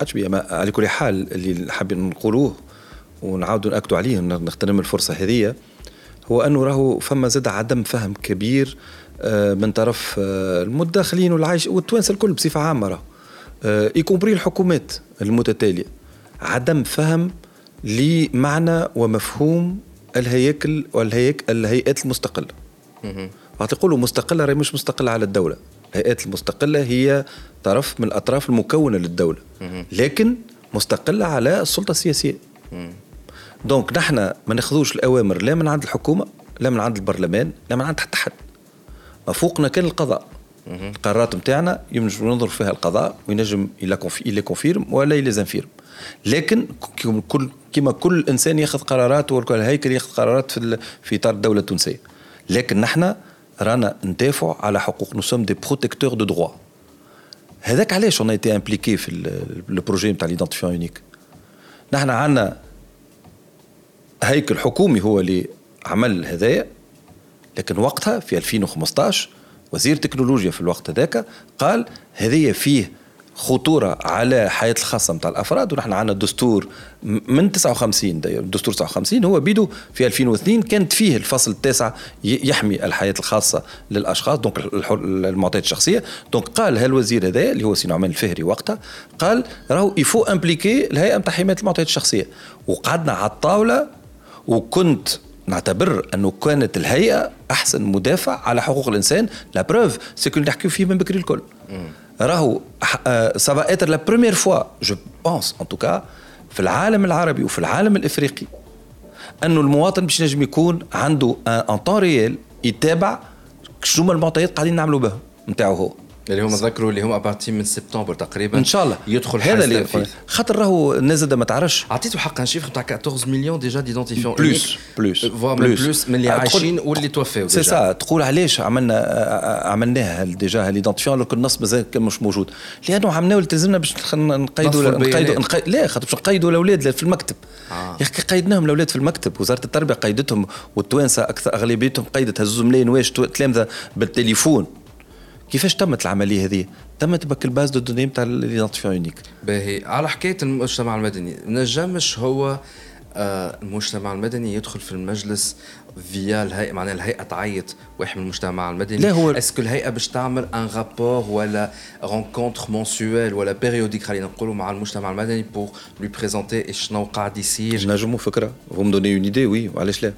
S3: عجبي على كل حال اللي حابين نقولوه ونعاودوا ناكدوا عليه نغتنم الفرصه هذه هو انه راهو فما زاد عدم فهم كبير آه، من طرف آه، المتداخلين والعايش والتوانسه الكل بصفه عامه راهو يكومبري آه، الحكومات المتتاليه عدم فهم لمعنى ومفهوم الهياكل والهيئات المستقله وقت يقولوا مستقله راهي مش مستقله على الدوله الهيئات المستقله هي طرف من الاطراف المكونه للدوله لكن مستقله على السلطه السياسيه دونك نحن ما ناخذوش الاوامر لا من عند الحكومه لا من عند البرلمان لا من عند حتى حد ما فوقنا كان القضاء القرارات نتاعنا ينجم ينظر فيها القضاء وينجم يلا كونفيرم ولا زنفيرم لكن كل كما كل انسان ياخذ قرارات والهيكل ياخذ قرارات في في اطار الدوله التونسيه لكن نحن رانا ندافع على حقوق نو سوم دي بروتيكتور دو دروا هذاك علاش اون ايتي امبليكي في لو بروجي نتاع ليدونتيفيون يونيك نحن عندنا هيكل حكومي هو اللي عمل هذايا لكن وقتها في 2015 وزير تكنولوجيا في الوقت هذاك قال هذايا فيه خطوره على الحياه الخاصه نتاع الافراد ونحن عندنا الدستور من 59 داير الدستور 59 هو بيدو في 2002 كانت فيه الفصل التاسع يحمي الحياه الخاصه للاشخاص دونك المعطيات الشخصيه دونك قال هالوزير هذا اللي هو سي نعمان الفهري وقتها قال راهو يفو امبليكي الهيئه نتاع حمايه المعطيات الشخصيه وقعدنا على الطاوله وكنت نعتبر انه كانت الهيئه احسن مدافع على حقوق الانسان لا بروف سي كو نحكيو فيه من بكري الكل راهو سافا اتر لا بروميير فوا جو بونس ان توكا في العالم العربي وفي العالم الافريقي انه المواطن باش نجم يكون عنده ان طون ريال يتابع شنو المعطيات قاعدين نعملوا بها نتاعو هو
S1: اللي هم ذكروا اللي هم ابارتي من سبتمبر تقريبا
S3: ان شاء الله
S1: يدخل
S3: هذا اللي خاطر راهو الناس ما تعرفش
S1: عطيتو حق ان شيفر تاع 14 مليون ديجا ديدونتيفيون
S3: بلوس بلوس
S1: بلوس, بلوس من اللي عايشين واللي توفاو
S3: سي سا تقول علاش عملنا عملناها ديجا ليدونتيفيون لو النص مازال مش موجود لانه عملناه التزمنا باش نقيدوا نقيدوا لا خاطر باش نقيدوا الاولاد في المكتب
S1: آه.
S3: يا اخي قيدناهم الاولاد في المكتب وزاره التربيه قيدتهم والتوانسه اكثر اغلبيتهم قيدت هزوا ملايين واش تلامذه بالتليفون كيفاش تمت العمليه هذه تمت بك الباز دو دوني نتاع ليدونتيفيون يونيك
S1: باهي على حكايه المجتمع المدني نجمش هو آه، المجتمع المدني يدخل في المجلس فيا الهيئه معناها الهيئه تعيط واحد من المجتمع المدني
S3: لا هو
S1: اسكو الهيئه باش تعمل ان رابور ولا رونكونتر مونسيويل ولا بيريوديك خلينا نقولوا مع المجتمع المدني بور لو بريزونتي شنو قاعد يصير
S3: نجموا فكره فهم دوني اون ايدي وي وعلاش لا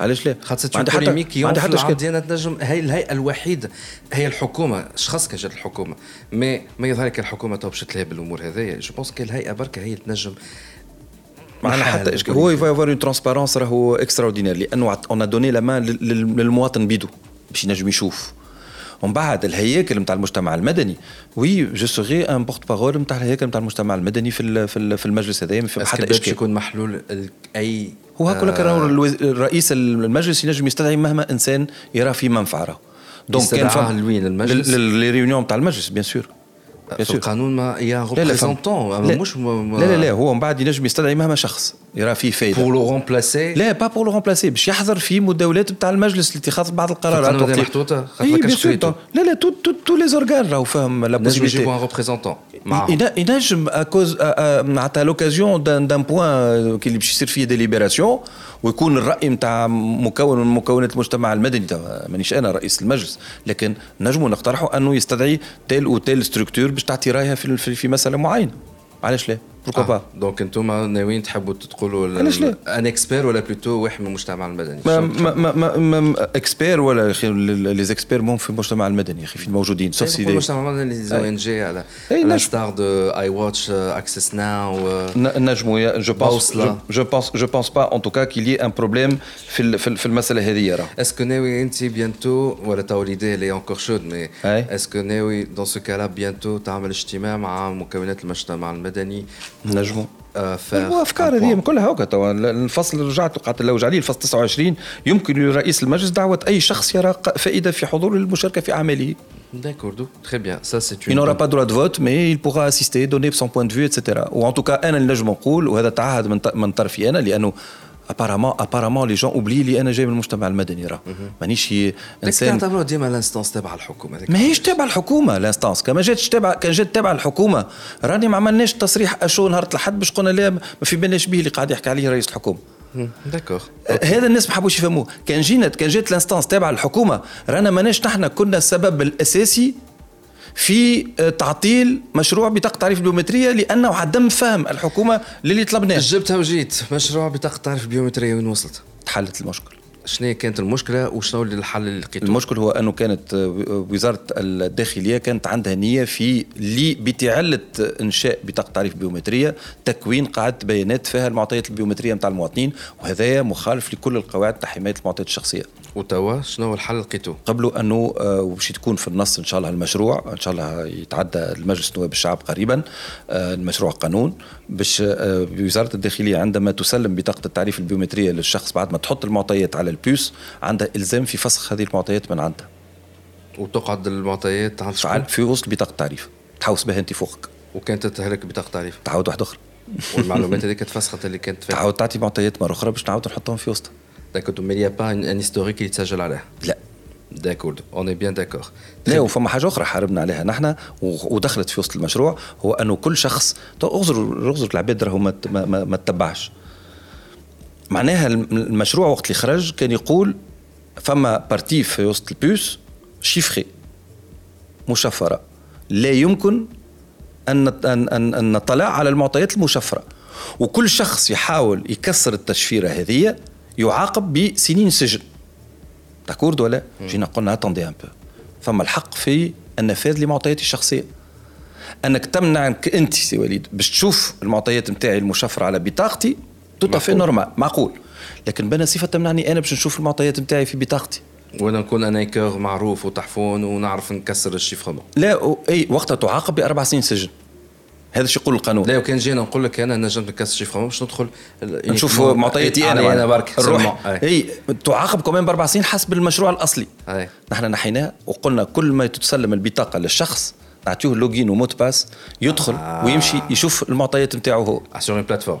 S3: علاش لا
S1: خاطر
S3: بريميك
S1: عندها
S3: حتى العبد
S1: ديالنا تنجم هي الهيئه الوحيده هي الحكومه شخص كان جات الحكومه مي ما يظهر لك الحكومه تو باش تلهي بالامور هذايا جو بونس كي الهيئه بركه هي
S3: اللي تنجم
S1: معنا
S3: حتى إشكال. هو يفا يفوار اون ترونسبارونس راهو اكستراوردينير لانه اون دوني لا مان للمواطن بيدو باش ينجم يشوف ومن بعد الهياكل نتاع المجتمع المدني وي جو سوغي ان بورت باغول نتاع الهياكل نتاع المجتمع المدني في في المجلس هذايا ما فيه
S1: حتى
S3: اشكال
S1: يكون محلول اي
S3: هو هكا لك راهو الرئيس المجلس ينجم يستدعي مهما انسان يراه في منفعه دونك
S1: كان لوين المجلس
S3: للريونيون تاع المجلس بيان سور
S1: في القانون ما يا
S3: ريبريزونتون مش لا لا لا هو من بعد ينجم يستدعي مهما شخص يرى فيه فايده
S1: بور لو رومبلاسي
S3: لا با بور لو رومبلاسي باش يحضر في مداولات نتاع المجلس لاتخاذ بعض القرارات القانون
S1: محطوطه
S3: لا لا تو تو تو لي زورغان راهو فاهم
S1: لا بوسيبيليتي يجيبو ان ريبريزونتون
S3: ينجم اكوز معناتها لوكازيون دان دان بوان كي باش يصير فيه ديليبيراسيون ويكون الراي نتاع مكون من مكونات المجتمع المدني مانيش انا رئيس المجلس لكن نجموا نقترحوا انه يستدعي تيل او تيل ستركتور باش تعطي رايها في في مساله معينه علاش لا؟ بوركو با
S1: دونك انتم ناويين تحبوا تقولوا
S3: علاش لا
S1: ان اكسبير ولا بلوتو واحد من المجتمع المدني
S3: ما ما ما, ما, اكسبير ولا اخي لي زيكسبير مون في المجتمع المدني اخي في الموجودين
S1: سوف في المجتمع المدني لي زو ان جي على ستار دو اي واتش اكسس ناو
S3: نجمو جو بونس جو بونس جو بونس با ان توكا كيلي ان بروبليم في في المساله هذه راه
S1: اسكو ناوي انت بيانتو ولا تو ليدي لي انكور شود مي اسكو ناوي دون سو كالا بيانتو تعمل اجتماع مع مكونات المجتمع المدني
S3: نجموا آه، هو افكار هذه كلها هكا توا الفصل رجعت قعدت لو عليه الفصل 29 يمكن لرئيس المجلس دعوه اي شخص يرى فائده في حضور المشاركه في اعماله
S1: D'accord, très bien. Ça, c'est une...
S3: Il n'aura pas droit de vote, mais il pourra assister, donner son point de vue, etc. Ou en tout cas, أنا اللي نجم نقول وهذا تعهد من طرفي أنا لأنه ابارامون ابارامون لي جون اوبلي لي انا جاي من المجتمع المدني راه مانيش
S1: انسان تعتبروا ديما لانستونس تابعه الحكومه
S3: ماهيش تابعه الحكومه لانستانس كما جاتش تابعه كان جات تابعه الحكومه راني ما عملناش تصريح اشو نهار الاحد باش قلنا لا ما في بالناش به اللي قاعد يحكي عليه رئيس الحكومه
S1: داكوغ أه،
S3: هذا الناس ما حبوش يفهموه كان جينا كان جات لانستونس تابعه للحكومه رانا ماناش نحن كنا السبب الاساسي في آه، تعطيل مشروع بطاقه تعريف بيومتريه لانه عدم فهم الحكومه للي طلبناه
S1: جبتها وجيت مشروع بطاقه تعريف بيومتريه وين وصلت
S3: تحلت المشكل
S1: شنو كانت المشكله وشنو الحل اللي لقيته
S3: المشكل هو انه كانت آه، وزاره الداخليه كانت عندها نيه في لي بتعله انشاء بطاقه تعريف بيومتريه تكوين قاعده بيانات فيها المعطيات البيومتريه نتاع المواطنين وهذا مخالف لكل القواعد تاع حمايه المعطيات الشخصيه
S1: وتوا شنو الحل لقيتو؟
S3: قبلوا انه آه، باش تكون في النص ان شاء الله المشروع ان شاء الله يتعدى المجلس نواب الشعب قريبا آه، المشروع قانون باش آه، وزاره الداخليه عندما تسلم بطاقه التعريف البيومتريه للشخص بعد ما تحط المعطيات على البيوس عندها الزام في فسخ هذه المعطيات من عندها
S1: وتقعد المعطيات
S3: عند في وسط بطاقه التعريف تحوس بها انت فوقك
S1: وكانت تتهلك بطاقه تعريف
S3: تعاود واحده اخرى
S1: والمعلومات هذيك تفسخت اللي كانت
S3: فيها تعاود تعطي معطيات مره اخرى باش نعاود نحطهم في وسطها
S1: داكورد مي با ان هيستوريك اللي تسجل عليها يتسجل
S3: لا.
S1: داكورد اوني بيان داكور
S3: لا وفما حاجه اخرى حاربنا عليها نحن ودخلت في وسط المشروع هو انه كل شخص طيب، اغزر اغزر العباد راهو ما ما تتبعش معناها المشروع وقت اللي خرج كان يقول فما بارتي في وسط البيوس شيفخي مشفره لا يمكن ان ان ان, أن نطلع على المعطيات المشفره وكل شخص يحاول يكسر التشفيره هذه يعاقب بسنين سجن داكورد ولا جينا قلنا اتوندي ان بو ثم الحق في النفاذ لمعطياتي الشخصيه انك تمنعك انت سي وليد باش تشوف المعطيات نتاعي المشفره على بطاقتي تو توطف نورمال معقول لكن بنا صفه تمنعني انا باش نشوف المعطيات نتاعي في بطاقتي
S1: وانا نكون انا كور معروف وتحفون ونعرف نكسر الشيفرمون
S3: لا اي وقتها تعاقب باربع سنين سجن هذا شو يقول القانون
S1: لا وكان جينا نقول لك انا نجم نكسر شيفر باش ندخل يعني
S3: نشوف معطياتي إيه، انا
S1: انا برك
S3: الروح اي إيه. تعاقب كمان باربع سنين حسب المشروع الاصلي إيه. نحن نحيناه وقلنا كل ما تتسلم البطاقه للشخص نعطيوه لوجين وموت باس يدخل آه. ويمشي يشوف المعطيات نتاعو هو
S1: سور ah, بلاتفورم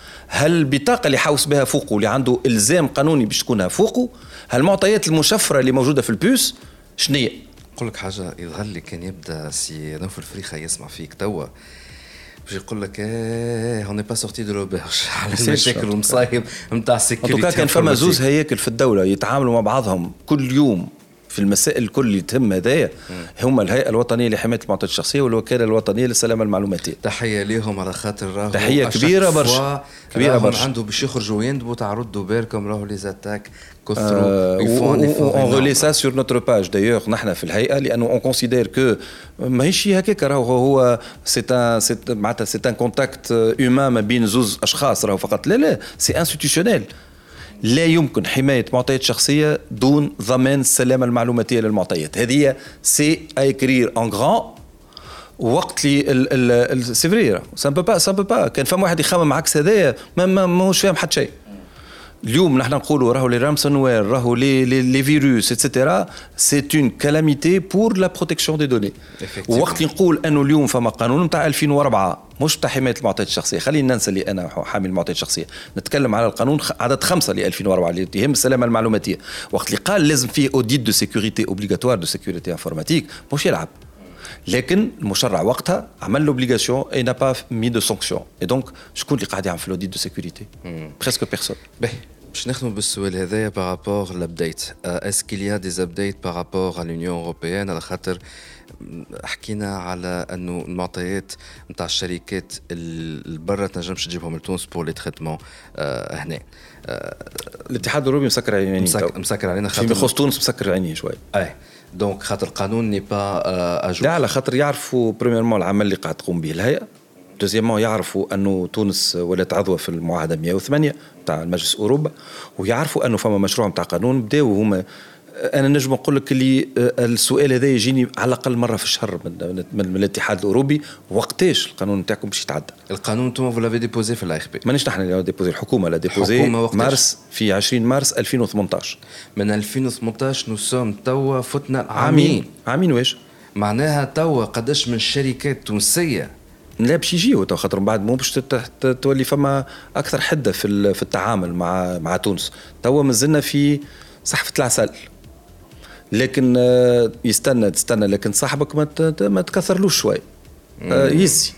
S3: هل البطاقه اللي حاوس بها فوقه اللي عنده الزام قانوني باش تكونها فوقه المعطيات المشفره اللي موجوده في البيوس شنية
S1: نقول لك حاجه يظهر لي كان يبدا سي نوفل الفريخه يسمع فيك توا باش يقول لك ايه اوني با سورتي دو لوبيرج على المشاكل والمصايب نتاع السكيورتي
S3: كان فما زوز هياكل في الدوله يتعاملوا مع بعضهم كل يوم في المسائل الكل اللي تهم هدايا هما الهيئه الوطنيه لحمايه المعطيات الشخصيه والوكاله الوطنيه للسلامه المعلوماتيه
S1: تحيه ليهم على خاطر راهو
S3: تحيه كبيره برشا
S1: كبيره
S3: برشا
S1: عنده باش يخرجوا يندبوا تعرضوا بالكم راهو لي زاتاك كثروا
S3: اون ريلي سا سور نوتر باج دايوغ نحن في الهيئه لانه اون كونسيدير كو ماهيش هكاك راهو هو سيت ان معناتها سيت ان كونتاكت هيومان ما بين زوز اشخاص راهو فقط لا لا سي انستيتيسيونيل لا يمكن حماية معطيات شخصية دون ضمان السلامة المعلوماتية للمعطيات هذه سي ايكرير ان غران وقت لي سي فري با سا با كان فما واحد يخمم عكس هذايا ما ماهوش فاهم حتى شيء اليوم نحن نقولوا راهو لي وير راهو لي لي, لي فيروس اتسيتيرا سي اون كالاميتي بور لا بروتيكسيون دي دوني وقت اللي نقول انه اليوم فما قانون نتاع 2004 مش تاع حمايه المعطيات الشخصيه خلينا ننسى اللي انا حامي المعطيات الشخصيه نتكلم على القانون عدد خمسة ل 2004 اللي يهم السلامه المعلوماتيه وقت اللي قال لازم فيه اوديت دو سيكوريتي اوبليغاتوار دو سيكوريتي انفورماتيك مش يلعب لكن المشرع وقتها عمل لوبليغاسيون اي نا با مي دو سانكسيون اي دونك شكون اللي قاعد يعمل في لوديت دو سيكوريتي بريسك
S1: بيرسون باش نخدموا بالسؤال هذايا بارابور لابديت اسكيل كيليا دي ابديت بارابور على لونيون اوروبيان على خاطر حكينا على انه المعطيات نتاع الشركات اللي برا تنجمش تجيبهم لتونس بور لي تريتمون هنا
S3: الاتحاد الاوروبي مسكر عيني
S1: مسكر, مسكر علينا خاطر
S3: يخص تونس مسكر عيني شوي
S1: اي آه، دونك خاطر القانون ني با اجور
S3: لا على خاطر يعرفوا بريميرمون العمل اللي قاعد تقوم به الهيئه دوزيامون يعرفوا انه تونس ولات عضوه في المعاهده 108 تاع مجلس اوروبا ويعرفوا انه فما مشروع تاع قانون بداو هما انا نجم نقول لك اللي آه، السؤال هذا يجيني على الاقل مره في الشهر من, من, من الاتحاد الاوروبي وقتاش القانون نتاعكم باش يتعدى
S1: القانون انتم لافي ديبوزي في الاي بي
S3: مانيش نحن اللي ديبوزي الحكومه لا ديبوزي
S1: الحكومه وقتاش
S3: مارس في 20 مارس 2018
S1: من 2018 نو سوم توا فتنا عامين
S3: عامين واش
S1: معناها توا قداش من الشركات التونسيه
S3: لا باش يجيو تو خاطر من بعد مو باش تولي فما اكثر حده في في التعامل مع مع تونس توا مازلنا في صحفه العسل لكن آه، يستنى تستنى لكن صاحبك ما تكثرلوش شوي آه، يزي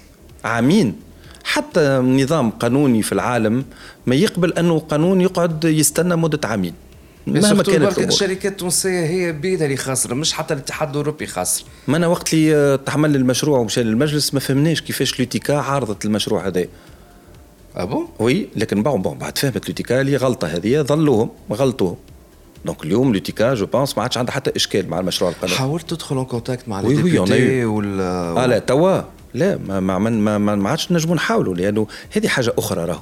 S3: عامين حتى نظام قانوني في العالم ما يقبل انه قانون يقعد يستنى مده عامين مهما كانت
S1: الشركات التونسيه هي بيدها اللي خاسره مش حتى الاتحاد الاوروبي خاسر
S3: ما انا وقت اللي آه، تحمل المشروع ومشى للمجلس ما فهمناش كيفاش لوتيكا عارضت المشروع هذا
S1: ابو
S3: وي لكن بون بون بعد فهمت لوتيكا اللي غلطه هذه ظلوهم غلطوهم دونك اليوم لوتيكا جو بونس ما عادش عندها حتى اشكال مع المشروع القانوني
S1: حاولت تدخل ان كونتاكت مع
S3: وي وي
S1: وال
S3: اه لا توا لا ما ما ما, ما, ما عادش نجمو نحاولوا لانه هذه حاجه اخرى راهو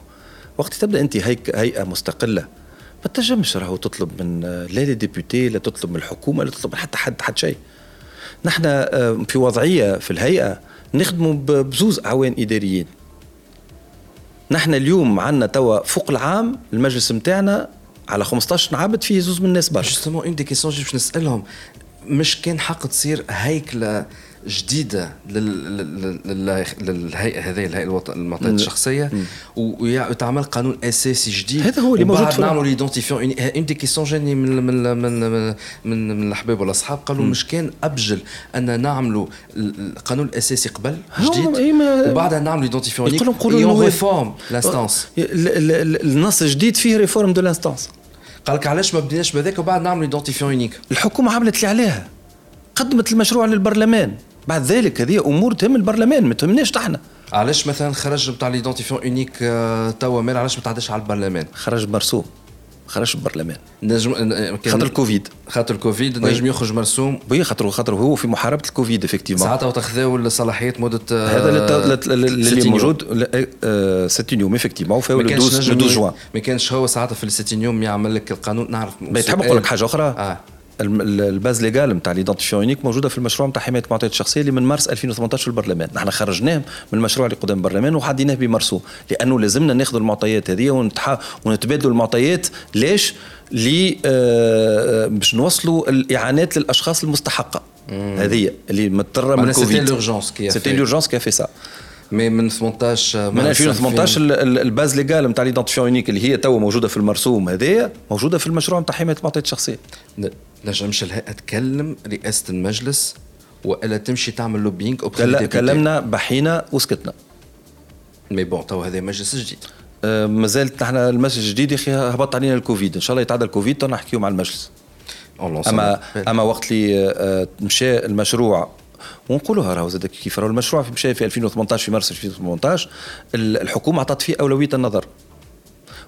S3: وقت تبدا انت هيك هيئه مستقله ما تنجمش راهو تطلب من لا لي ديبوتي لا تطلب من الحكومه لا تطلب من حتى حد حد شيء نحن آه، في وضعيه في الهيئه نخدموا بزوز اعوان اداريين نحن اليوم عندنا توا فوق العام المجلس نتاعنا على 15 عبد فيه زوز من الناس برشا
S1: جوستومون اون دي كيسيون باش نسالهم مش كان حق تصير هيكله جديده للهيئه هذه الهيئه الوطنية المعطيات الشخصيه وتعمل قانون اساسي جديد
S3: هذا هو اللي موجود في
S1: نعملوا ليدونتيفيون اون دي كيسيون جاني من من من من, من الاحباب والاصحاب قالوا مش كان ابجل ان نعملوا القانون الاساسي قبل جديد وبعدها نعملوا ليدونتيفيون
S3: يقولوا نقولوا
S1: ريفورم لانستانس
S3: النص الجديد فيه ريفورم دو لانستانس
S1: قال لك علاش ما بديناش بهذاك وبعد نعملوا ايدونتيفيون يونيك
S3: الحكومه عملت اللي عليها قدمت المشروع للبرلمان بعد ذلك هذه امور تهم البرلمان ما تهمناش احنا
S1: علاش مثلا خرج بتاع ليدونتيفيون اونيك توا مال علاش ما تعداش على البرلمان
S3: خرج مرسوم خرج البرلمان
S1: نجم
S3: خاطر الكوفيد
S1: خاطر الكوفيد نجم يخرج مرسوم
S3: وي خاطر خاطر هو في محاربه الكوفيد افكتيفمون
S1: ساعتها تخذوا الصلاحيات مده آه،
S3: هذا اللي موجود آه، آه، ستين يوم افكتيفمون
S1: فاو
S3: 12 جوان
S1: ما كانش هو ساعتها في 60 يوم يعمل لك القانون نعرف
S3: تحب نقول لك حاجه اخرى الباز ليغال نتاع ليدونتيفيون يونيك موجوده في المشروع نتاع حمايه المعطيات الشخصيه اللي من مارس 2018 في البرلمان نحن خرجناه من المشروع اللي قدام البرلمان وحديناه بمارسو لانه لازمنا ناخذ المعطيات هذه ونتح... ونتبادلوا المعطيات ليش لي آه باش نوصلوا الاعانات للاشخاص المستحقه هذه اللي مضطره من الكوفيد
S1: سيتي لورجونس كي
S3: سيتي لورجونس كي في سا
S1: مي من 18
S3: آه،
S1: من
S3: 2018 الباز ليغال نتاع ليدونتيفيون يونيك اللي هي توا موجوده في المرسوم هذايا موجوده في المشروع نتاع حمايه المعطيات الشخصيه
S1: نجمش لها اتكلم رئاسه المجلس والا تمشي تعمل لوبينغ
S3: لا كلمنا بحينا وسكتنا
S1: مي بون توا هذا مجلس جديد
S3: آه، مازالت نحن المجلس الجديد يا اخي هبط علينا الكوفيد ان شاء الله يتعدى الكوفيد نحكيو مع المجلس oh اما اما وقت اللي آه، مشى المشروع ونقولوها راهو زاد كيف راهو المشروع مشى في 2018 في مارس 2018 الحكومه عطات فيه اولويه النظر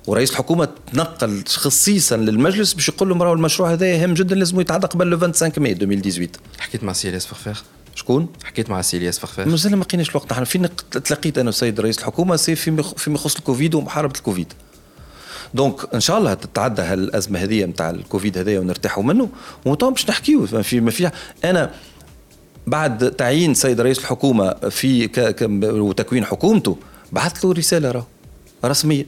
S3: ورئيس الحكومه تنقل خصيصا للمجلس باش يقول لهم راهو المشروع هذا هام جدا لازم يتعدى قبل لو 25 ماي 2018
S1: حكيت مع سي الياس فخفاخ
S3: شكون؟
S1: حكيت مع سي الياس فخفاخ
S3: مازال ما لقيناش الوقت احنا فين تلاقيت انا السيد رئيس الحكومه سي فيما يخص الكوفيد ومحاربه الكوفيد دونك ان شاء الله تتعدى هالازمه هذه نتاع الكوفيد هذايا ونرتاحوا منه وتو باش نحكيو في ما في انا بعد تعيين السيد رئيس الحكومه في وتكوين حكومته بعثت له رساله راه رسميه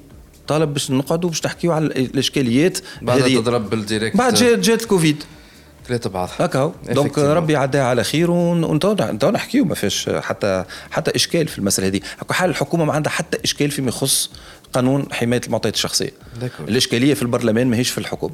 S3: طالب باش نقعدوا باش نحكيو على الاشكاليات
S1: بعد تضرب بالديريكت
S3: بعد جات جات الكوفيد
S1: ثلاثة بعض
S3: هكا دونك ربي عداها على خير ونتو نحكيو ما فيش حتى حتى اشكال في المساله هذه حال الحكومه ما عندها حتى اشكال فيما يخص قانون حمايه المعطيات الشخصيه الاشكاليه في البرلمان ماهيش في الحكومه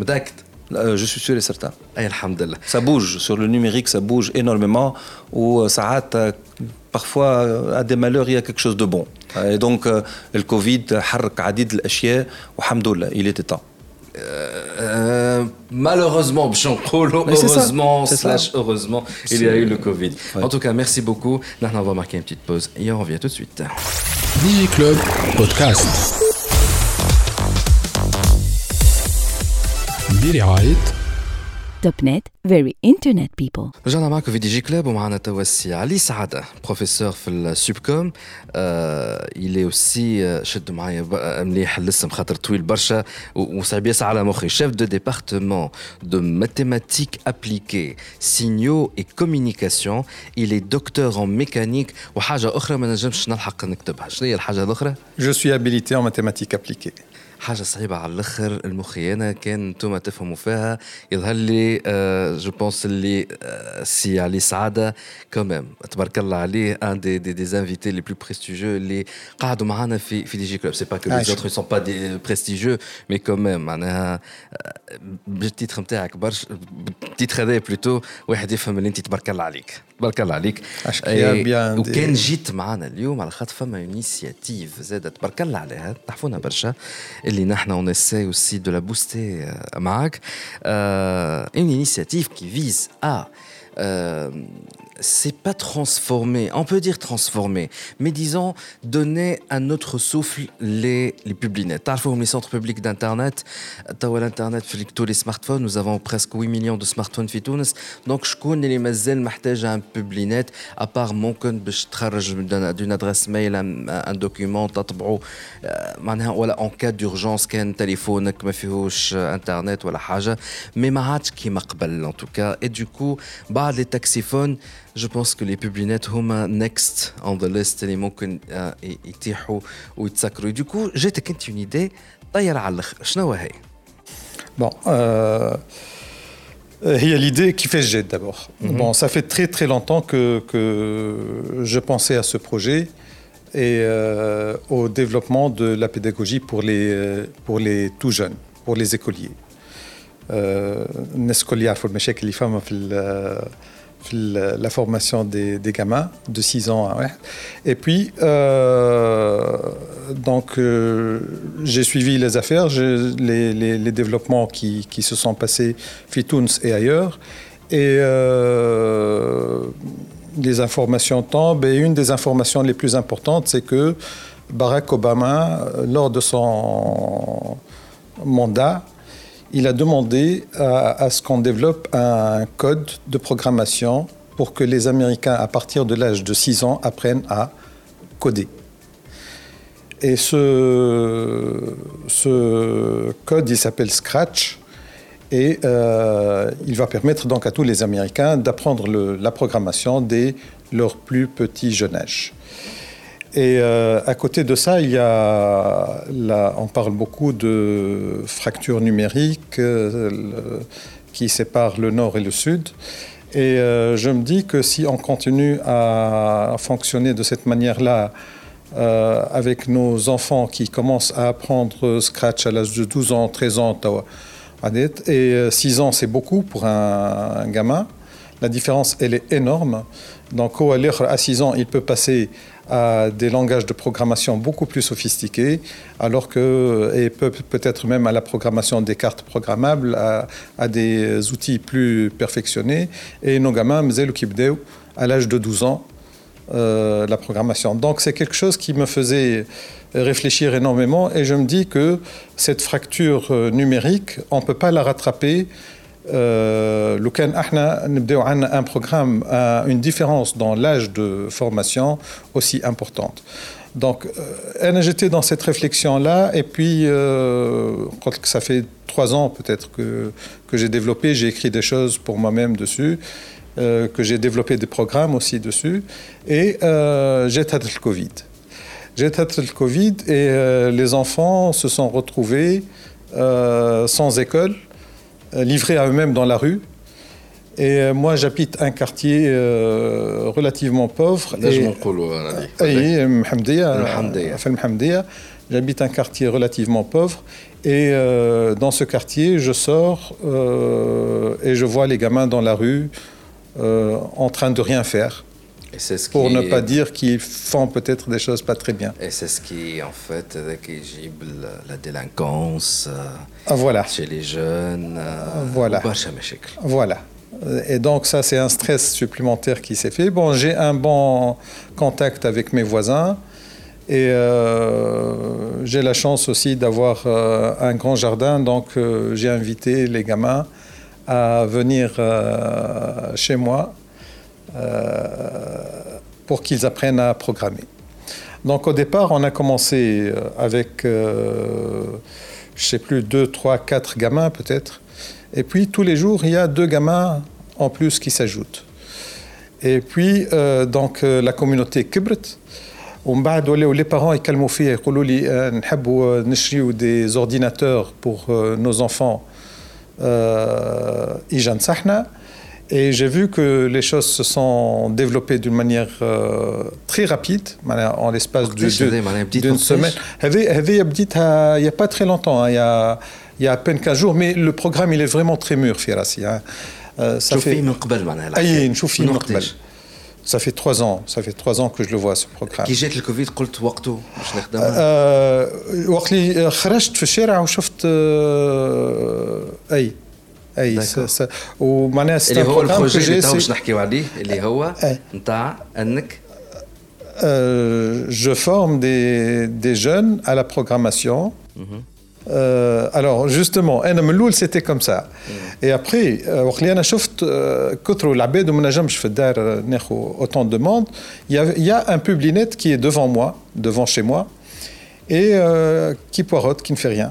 S3: Euh, je suis
S1: sûr et certain.
S3: Ça bouge. Sur le numérique, ça bouge énormément. Ou euh, ça euh, parfois, à des malheurs, il y a quelque chose de bon. Et donc, le Covid a عديد الاشياء il était temps.
S1: malheureusement, heureusement, heureusement, il y a eu le Covid. En tout cas, merci beaucoup. maintenant on va marquer une petite pause et on revient tout de suite.
S2: Club Podcast. برعاية
S4: توب نت فيري انترنت بيبل
S1: رجعنا معكم في دي جي كلاب ومعنا توا السي علي سعاده بروفيسور في السوبكوم آه الي اوسي آه، شد معايا آه، مليح الاسم خاطر طويل برشا وصعيب ياسع على مخي شيف دو ديبارتمون دو ماتيماتيك ابليكي سينيو اي كومينيكاسيون الي دكتور ان ميكانيك وحاجه اخرى ما نجمش نلحق نكتبها شنو هي الحاجه الاخرى
S5: جو سوي ابيليتي ان ماتيماتيك ابليكي
S1: حاجه صعيبه على الاخر المخيانه كان انتم تفهموا فيها يظهر لي آه جو بونس اللي آه سي علي سعاده كمان تبارك الله عليه ان دي دي, دي انفيتي لي بلو بريستيجيو اللي قعدوا معنا في في دي جي كلوب سي با كو لي زوتر سون با دي بريستيجيو مي كمان معناها آه، بالتيتر نتاعك برشا بالتيتر هذايا بلوتو واحد يفهم اللي انت تبارك الله عليك تبارك الله عليك وكان جيت معنا اليوم على خاطر فما انيسياتيف زاد تبارك الله عليها تحفونا برشا Lina on essaie aussi de la booster euh, à Maroc. Euh, une initiative qui vise à euh, c'est pas transformer, on peut dire transformer, mais disons donner un autre souffle les, les publinets. les centres publics d'Internet, l'Internet, tous les smartphones, nous avons presque 8 millions de smartphones Tunis, donc je connais les mazel محتاج un publinet, à part mon compte d'une adresse mail, un, document, euh, en cas d'urgence, qu'un téléphone, euh, Internet, voilà, mais ma qui en tout cas, et du coup, bah, les taxiphones, je pense que les publinettes Home Next on the list, les mots qui sont ou Du coup, j'ai une idée. Bon, euh, il
S5: y a l'idée qui fait jet d'abord. Mhm. Bon, ça fait très très longtemps que, je pensais à ce projet et euh, au développement de la pédagogie pour les, euh, pour les tout jeunes, pour les écoliers. Euh, écoliers ce les la formation des, gamins de 6 ans. Hein, et puis, euh, donc, euh, j'ai suivi les affaires, les, développements qui, qui, se sont passés, Fitouns et ailleurs. Et euh, les informations tombent. Et une des informations les plus importantes, c'est que Barack Obama, lors de son mandat, il a demandé à, ce qu'on développe un code de programmation pour que les Américains, à partir de l'âge de 6 ans, apprennent à coder. Et ce, ce code, il s'appelle Scratch, et euh, il va permettre donc à tous les Américains d'apprendre la programmation dès leur plus petit jeune âge. Et euh, à côté de ça, il y a, on parle beaucoup de fractures numériques euh, qui séparent le nord et le sud. Et euh, je me dis que si on continue à fonctionner de cette manière-là, avec nos enfants qui commencent à apprendre Scratch à l'âge de 12 ans, 13 ans, et 6 ans, c'est beaucoup pour un, un, gamin. La différence, elle est énorme. Donc, à 6 ans, il peut passer à des langages de programmation beaucoup plus sophistiqués, alors que, et peut-être même à la programmation des cartes programmables, à, des outils plus perfectionnés. Et nos gamins, à l'âge de 12 ans, euh, la programmation. Donc c'est quelque chose qui me faisait réfléchir énormément et je me dis que cette fracture euh, numérique, on ne peut pas la rattraper لو كان un un programme euh, une différence dans l'âge de formation aussi importante. Donc, euh, j'étais dans cette réflexion-là, et puis, euh, que ça fait trois ans peut-être que, j'ai développé, j'ai écrit des choses pour moi-même dessus, que j'ai développé des programmes aussi dessus, et j'ai tâté le Covid. J'ai tâté le Covid, et les enfants se sont retrouvés sans école, euh, livrés à eux-mêmes dans la rue. Et euh, moi, j'habite un quartier euh, relativement pauvre. J'habite un quartier relativement pauvre. Et dans ce quartier, je sors et je vois les gamins dans la rue en train de rien faire pour ne pas dire qu'ils font peut-être des choses pas très bien.
S1: Et c'est ce qui, en fait, gible la délinquance euh,
S5: ah, voilà.
S1: chez les jeunes.
S5: Euh, voilà. Voilà. Et donc ça, c'est un stress supplémentaire qui s'est fait. Bon, j'ai un bon contact avec mes voisins. Et euh, j'ai la chance aussi d'avoir un grand jardin, donc j'ai invité les gamins à venir chez moi euh, pour qu'ils apprennent à programmer. Donc au départ, on a commencé euh, avec, euh, je sais plus, 2, 3, 4 gamins peut-être. Et puis tous les jours, il y a deux gamins en plus qui s'ajoutent. Et puis, euh, donc la communauté Kibrit. on va parents لي les parents pour nos لي نحبوا نشريو enfants. Ils ont et j'ai vu que les choses se sont développées d'une manière euh, très rapide, en l'espace d'une semaine. Euh, il n'y a pas très longtemps, hein, il y, a, à peine 15 jours, mais le programme il est vraiment très mûr, hein.
S1: euh, ça, fait...
S5: ça fait trois ans, ça fait trois ans que je le vois ce programme. Qui jette le Covid, اي ومعناها
S1: اللي هو البروجي اللي تو باش نحكيو عليه اللي هو نتاع انك Euh,
S5: je forme des, des, jeunes à la programmation. Mm -hmm. euh, alors justement, Nmloul c'était comme ça. Mm -hmm. Et après, Orliana Shoft, Kotro Labed, Munajam, je fais d'air autant de demandes. Il y a un publinet qui est devant moi, devant chez moi, et euh, qui poirote, qui ne fait rien.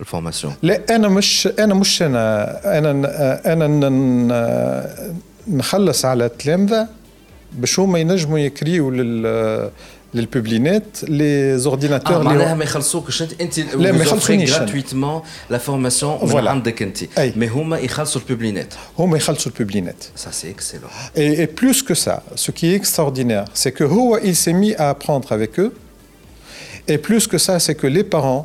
S1: الفورماسيون
S5: لا انا مش انا مش انا انا انا نخلص على التلامذه باش هما ينجموا يكريوا لل للبوبلينات لي زورديناتور
S1: معناها
S5: s'est mis à apprendre avec eux et plus que ça c'est que les parents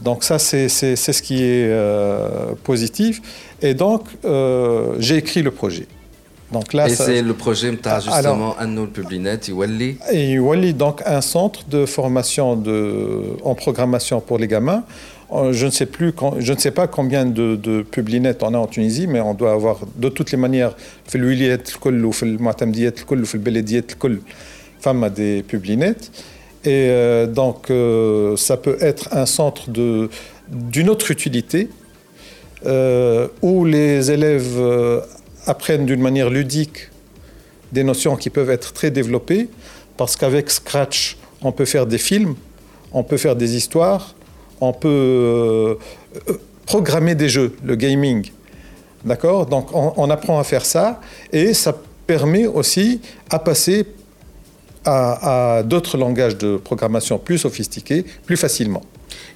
S5: Donc ça, c'est ce qui est euh, positif. Et donc, euh, j'ai écrit le projet. Donc là,
S1: et c'est le projet
S5: t'a
S1: justement Annoul Publinet, Iwali.
S5: Et Iwali, donc un centre de formation de, en programmation pour les gamins. Euh, je ne sais, plus, je ne sais pas combien de, de Publinet on a en Tunisie, mais on doit avoir de toutes les manières, في الولايات الكل وفي المعتمديات الكل le البلديات الكل, femmes des Publinet. Et euh, donc, euh, ça peut être un centre d'une autre utilité, euh, où les élèves apprennent d'une manière ludique des notions qui peuvent être très développées, parce qu'avec Scratch, on peut faire des films, on peut faire des histoires, on peut programmer des jeux, le gaming. D'accord Donc, on, on apprend à faire ça, et ça permet aussi à passer à, d'autres langages de programmation plus sophistiqués plus facilement.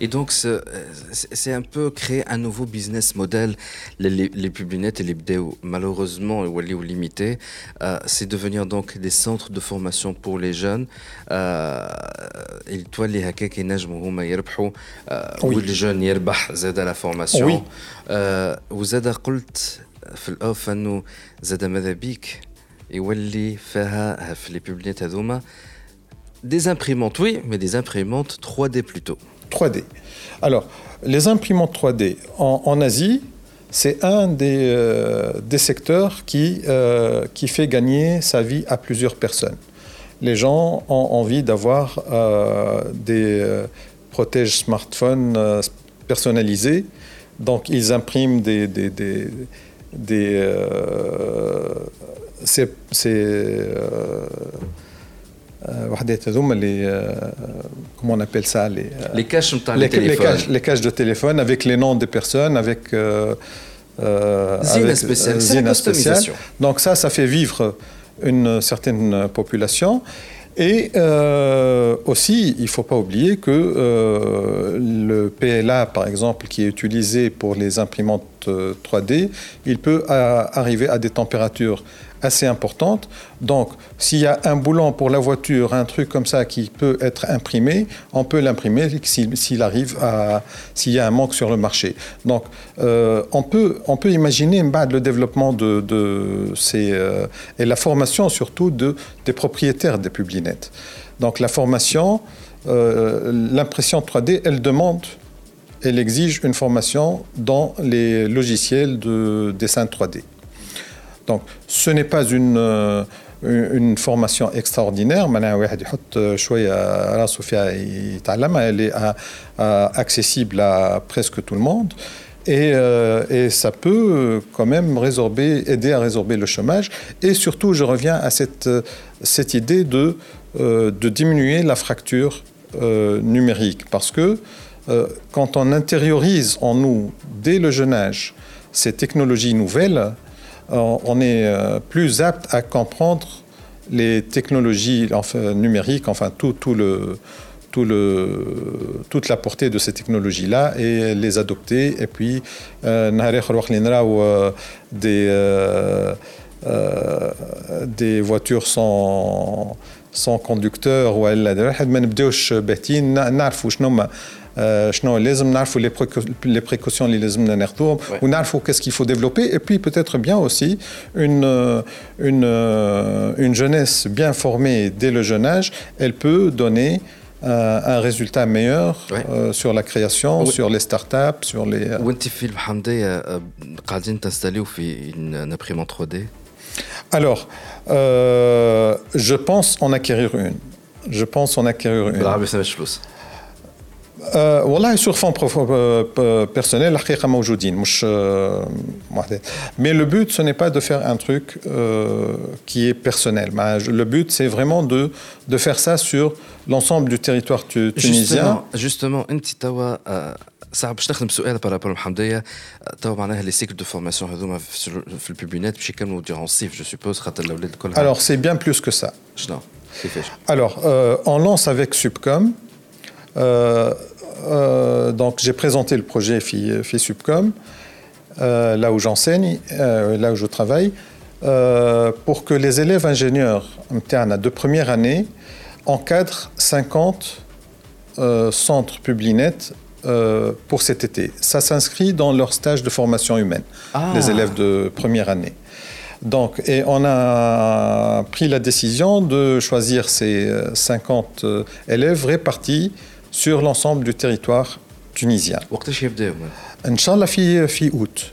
S1: Et donc, c'est un peu créer un nouveau business model. Les, les, et les BDO, malheureusement, ou les limité, euh, c'est devenir donc des centres de formation pour les jeunes. Euh, et toi, les hackers qui euh,
S5: les
S1: jeunes, ils aident à la formation. Vous avez dit, يولي فيها les لي des imprimantes, oui, mais des imprimantes 3D plutôt.
S5: 3D. Alors, les imprimantes 3D en, Asie, c'est un des, euh, des, secteurs qui, euh, qui fait gagner sa vie à plusieurs personnes. Les gens ont envie d'avoir euh, des protèges smartphones personnalisés, donc ils impriment des, des c'est on appelle ça Les
S1: Les caches de
S5: téléphone.
S1: Les
S5: les noms téléphone personnes, les noms téléphone personnes, les
S1: Zina spéciale.
S5: Euh, spéciale. Donc ça, ça fait vivre une certaine population. Et euh, aussi, il ne faut pas oublier que euh, le PLA, par exemple, qui est utilisé pour les imprimantes 3D, il peut arriver à des températures assez importante. Donc, s'il y a un boulon pour la voiture, un truc comme ça qui peut être imprimé, on peut l'imprimer s'il arrive à s'il y a un manque sur le marché. Donc, euh, on peut on peut imaginer bas le développement de, de ces euh, et la formation surtout de des propriétaires des publinettes. Donc, la formation, euh, l'impression 3D, elle demande elle exige une formation dans les logiciels de dessin 3D. Donc, ce n'est pas une euh, une formation extraordinaire euh, euh, elle est accessible à presque tout le monde et, et, ça peut quand même résorber, aider à résorber le chômage. Et surtout, je reviens à cette, cette idée de, de diminuer la fracture numérique. Parce que quand on intériorise en nous, dès le jeune âge, ces technologies nouvelles, on est euh, plus apte à comprendre les technologies numériques, enfin toute la portée de ces technologies-là et les adopter. Et puis, euh, euh des, euh, des voitures sans... Son ou euh, ou واحد ما نبداوش باهتين نعرفوا شنو هما شنو لازم نعرفوا لي بريكوسيون اللي لازمنا ناخذوهم ونعرفوا كيفو une jeunesse elle peut donner euh, un résultat meilleur euh, sur la création, sur les startups, sur les.
S1: une imprimante 3D
S5: alors, euh, je pense en acquérir une. Je pense en acquérir une.
S1: L'Arabie Saoudite,
S5: euh, Voilà, sur fond personnel الحقيقه موجودين مش mais le but ce n'est pas de faire un truc euh, qui est personnel bah, le but c'est vraiment de de faire ça sur l'ensemble du territoire tunisien
S1: justement justement petite euh, ça, je ne pense pas. Par rapport au, par la parole de Dieu, tu vas mener les cycles de formation. C'est dans le public. Net, puisqu'elle est auditive, je suppose, quand elle ouvre les colles.
S5: Alors, c'est bien plus que ça.
S1: Je le
S5: Alors, euh, on lance avec Supcom. Euh, euh, donc, j'ai présenté le projet fait Supcom, là où j'enseigne, là où je travaille, pour que les élèves ingénieurs, en termes de première année, encadrent cinquante centres publinet euh, pour cet été. Ça s'inscrit dans leur stage de formation humaine, les ah. élèves de première année. Donc, et on a pris la décision de choisir ces 50 euh, euh, élèves répartis sur l'ensemble du territoire tunisien. Inch'Allah, fi août.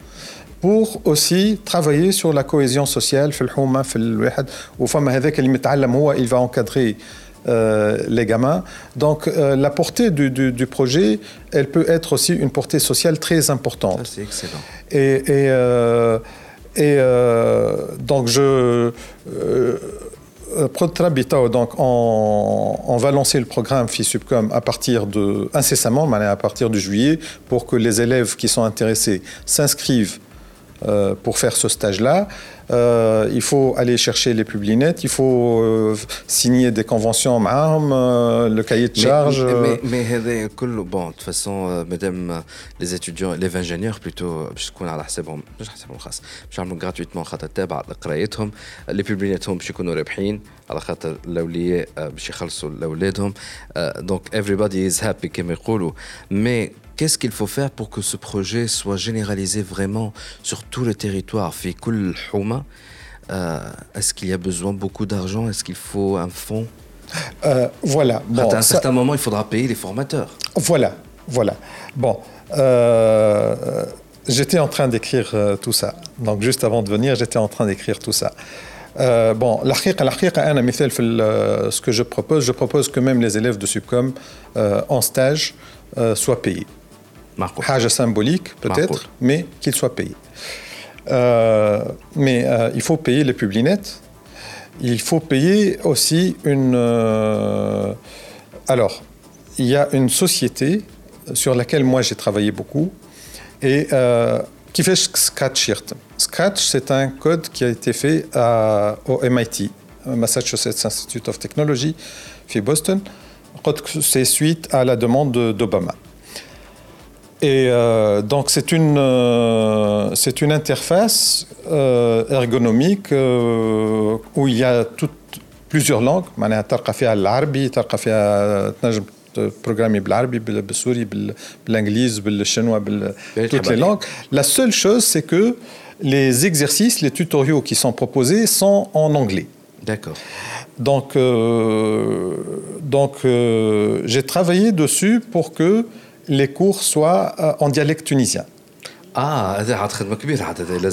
S5: pour aussi travailler sur la cohésion sociale il va encadrer euh, les gamins. Donc euh, la portée du, projet, elle peut être aussi une portée sociale très importante.
S1: c'est excellent.
S5: Et, et, euh, donc je... donc on, va lancer le programme FISUBCOM à partir de, incessamment, à partir de juillet, pour que les élèves qui sont intéressés s'inscrivent euh, pour faire ce stage-là. Euh, il faut aller chercher les publinettes, il faut euh, signer des conventions معهم, euh, le cahier de charge. Mais,
S1: mais, euh. mais, bon, de toute façon, mesdames, les étudiants, les ingénieurs plutôt, باش تكون على حسابهم مش حسابهم الخاص باش gratuitement خاطر تابع لقرايتهم les publinettes باش يكونوا رابحين على خاطر الاولياء باش يخلصوا لاولادهم. Donc everybody is happy comme ils disent. Mais qu'est-ce qu'il faut faire pour que ce projet soit généralisé vraiment sur tout le territoire Huma, euh, Est-ce qu'il y a besoin beaucoup d'argent Est-ce qu'il faut un fonds
S5: euh, Voilà.
S1: à un certain moment, il faudra payer les formateurs.
S5: Voilà, voilà. Bon. Euh, j'étais en train d'écrire tout ça. Donc, juste avant de venir, j'étais en train d'écrire tout ça. Euh, bon, ce que je propose, je propose que même les élèves de Subcom en stage soient payés. Hage symbolique peut-être, mais qu'il soit payé. Euh, mais euh, il faut payer les publinettes. Il faut payer aussi une. Euh, alors, il y a une société sur laquelle moi j'ai travaillé beaucoup et qui fait Scratch. Scratch, c'est un code qui a été fait à, au MIT, Massachusetts Institute of Technology, fait Boston. C'est suite à la demande d'Obama. Et euh, donc c'est une, euh, c'est une interface euh, ergonomique où il y a toutes, plusieurs langues. معناها تلقى فيها العربي تلقى فيها programmer بالعربي l'anglais, le chinois, toutes les langues. La seule chose c'est que les exercices, les tutoriaux qui sont proposés sont en anglais.
S1: D'accord.
S5: Donc, donc j'ai travaillé dessus pour que les cours soient euh, en dialecte tunisien.
S1: Ah,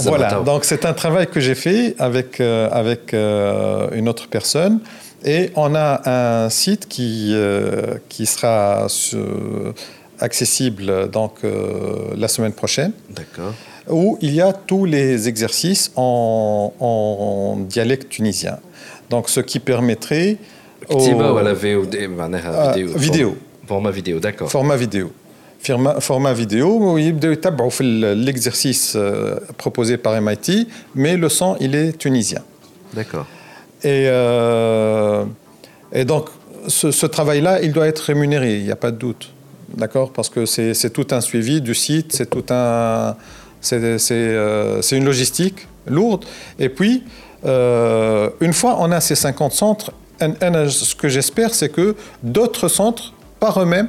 S5: voilà, donc c'est un travail que j'ai fait avec, euh, avec euh, une autre personne. Et on a un site qui, qui sera accessible donc, la semaine prochaine.
S1: D'accord.
S5: Où il y a tous les exercices en, dialecte tunisien. Donc ce qui permettrait.
S1: au vidéo. Vidéo.
S5: Format vidéo, d'accord. Format vidéo format vidéo l'exercice euh, proposé par MIT, mais le son, il est tunisien.
S1: D'accord.
S5: Et, euh, et donc, ce, travail-là, il doit être rémunéré, il n'y a pas de doute. D'accord Parce que c'est tout un suivi du site, c'est tout un. C'est euh, une logistique lourde. Et puis, une fois on a ces 50 centres, ce que j'espère, c'est que d'autres centres, par eux-mêmes,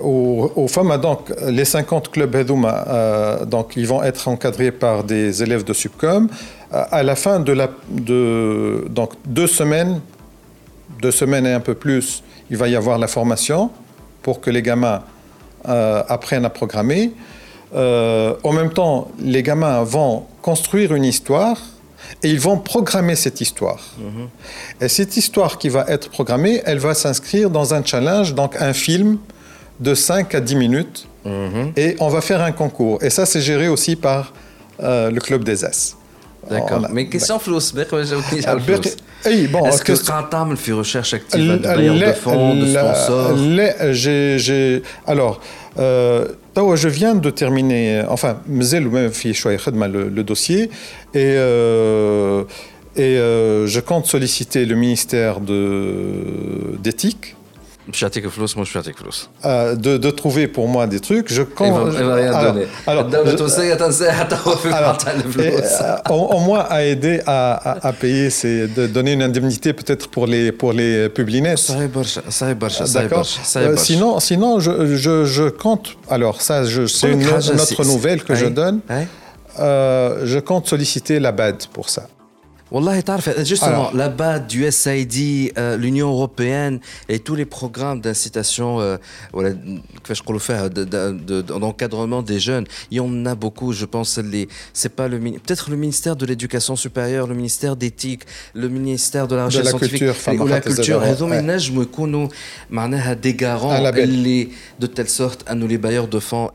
S5: aux, femmes, hein, donc, les 50 clubs Hedouma, euh, donc, ils vont être encadrés par des élèves de Subcom. Euh, à la fin de, la, donc, deux semaines, deux semaines et un peu plus, il va y avoir la formation pour que les gamins euh, apprennent à programmer. en même temps, les gamins vont construire une histoire et ils vont programmer cette histoire.
S1: Mhm.
S5: Et cette histoire qui va être programmée, elle va s'inscrire dans un challenge, donc un film de 5 à 10 minutes
S1: mhm.
S5: et on va faire un concours. Et ça, c'est géré aussi par euh, le Club des As.
S1: D'accord. Mais question
S5: flousse, bon,
S1: Est-ce que Stratam fait recherche active de fonds, de sponsors
S5: Alors, euh, je viens de terminer, enfin, le dossier, et, euh, et je compte solliciter le ministère d'éthique
S1: Fiatique Flous, moi je Flous.
S5: Euh, de, de trouver pour moi des trucs. Je, compte.
S1: il va, il va rien
S5: alors,
S1: donner.
S5: Alors, au moins à aider à, à, payer, c'est de donner une indemnité peut-être pour les, pour les
S1: publinesses.
S5: D'accord. Euh, sinon, sinon je, je, je, compte. Alors, ça, c'est une, une, autre nouvelle que je hein donne.
S1: Hein
S5: euh, je compte solliciter la BAD pour ça
S1: justement, la base du SID, euh, l'Union européenne et tous les programmes d'incitation, euh, le d'encadrement des jeunes, il y en a beaucoup, je pense. Les, c'est pas le peut-être le ministère de l'Éducation supérieure, le ministère d'éthique, le ministère de la recherche
S5: de
S1: la
S5: culture,
S1: ou la culture.
S5: Ouais.
S1: des garants
S5: ah,
S1: les, de telle sorte à nous les bailleurs de fonds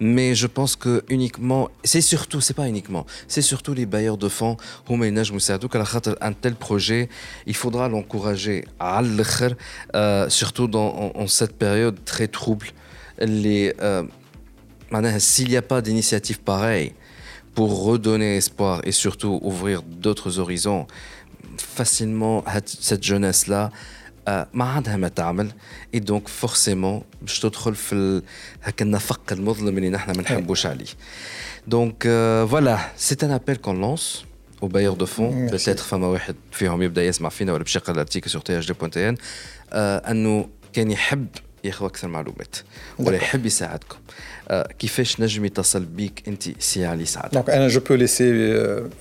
S1: mais je pense que uniquement, c'est surtout, c'est pas uniquement, c'est surtout les bailleurs de fonds un tel projet, il faudra l'encourager à euh, surtout dans cette période très trouble. Euh, s'il n'y a pas d'initiative pareille pour redonner espoir et surtout ouvrir d'autres horizons, facilement cette jeunesse-là, euh, elle Et donc, forcément, je trouve le que nous Donc, voilà, c'est un appel qu'on lance. وبايغ دو
S5: فون
S1: بالتاتر فما واحد فيهم يبدا يسمع فينا ولا باش يقرا الارتيكل سور تي اش دي بوانت ان انه كان يحب ياخذ اكثر معلومات ولا يحب يساعدكم آه كيفاش نجم يتصل بيك انت سي علي سعد
S5: دونك انا جو بو ليسي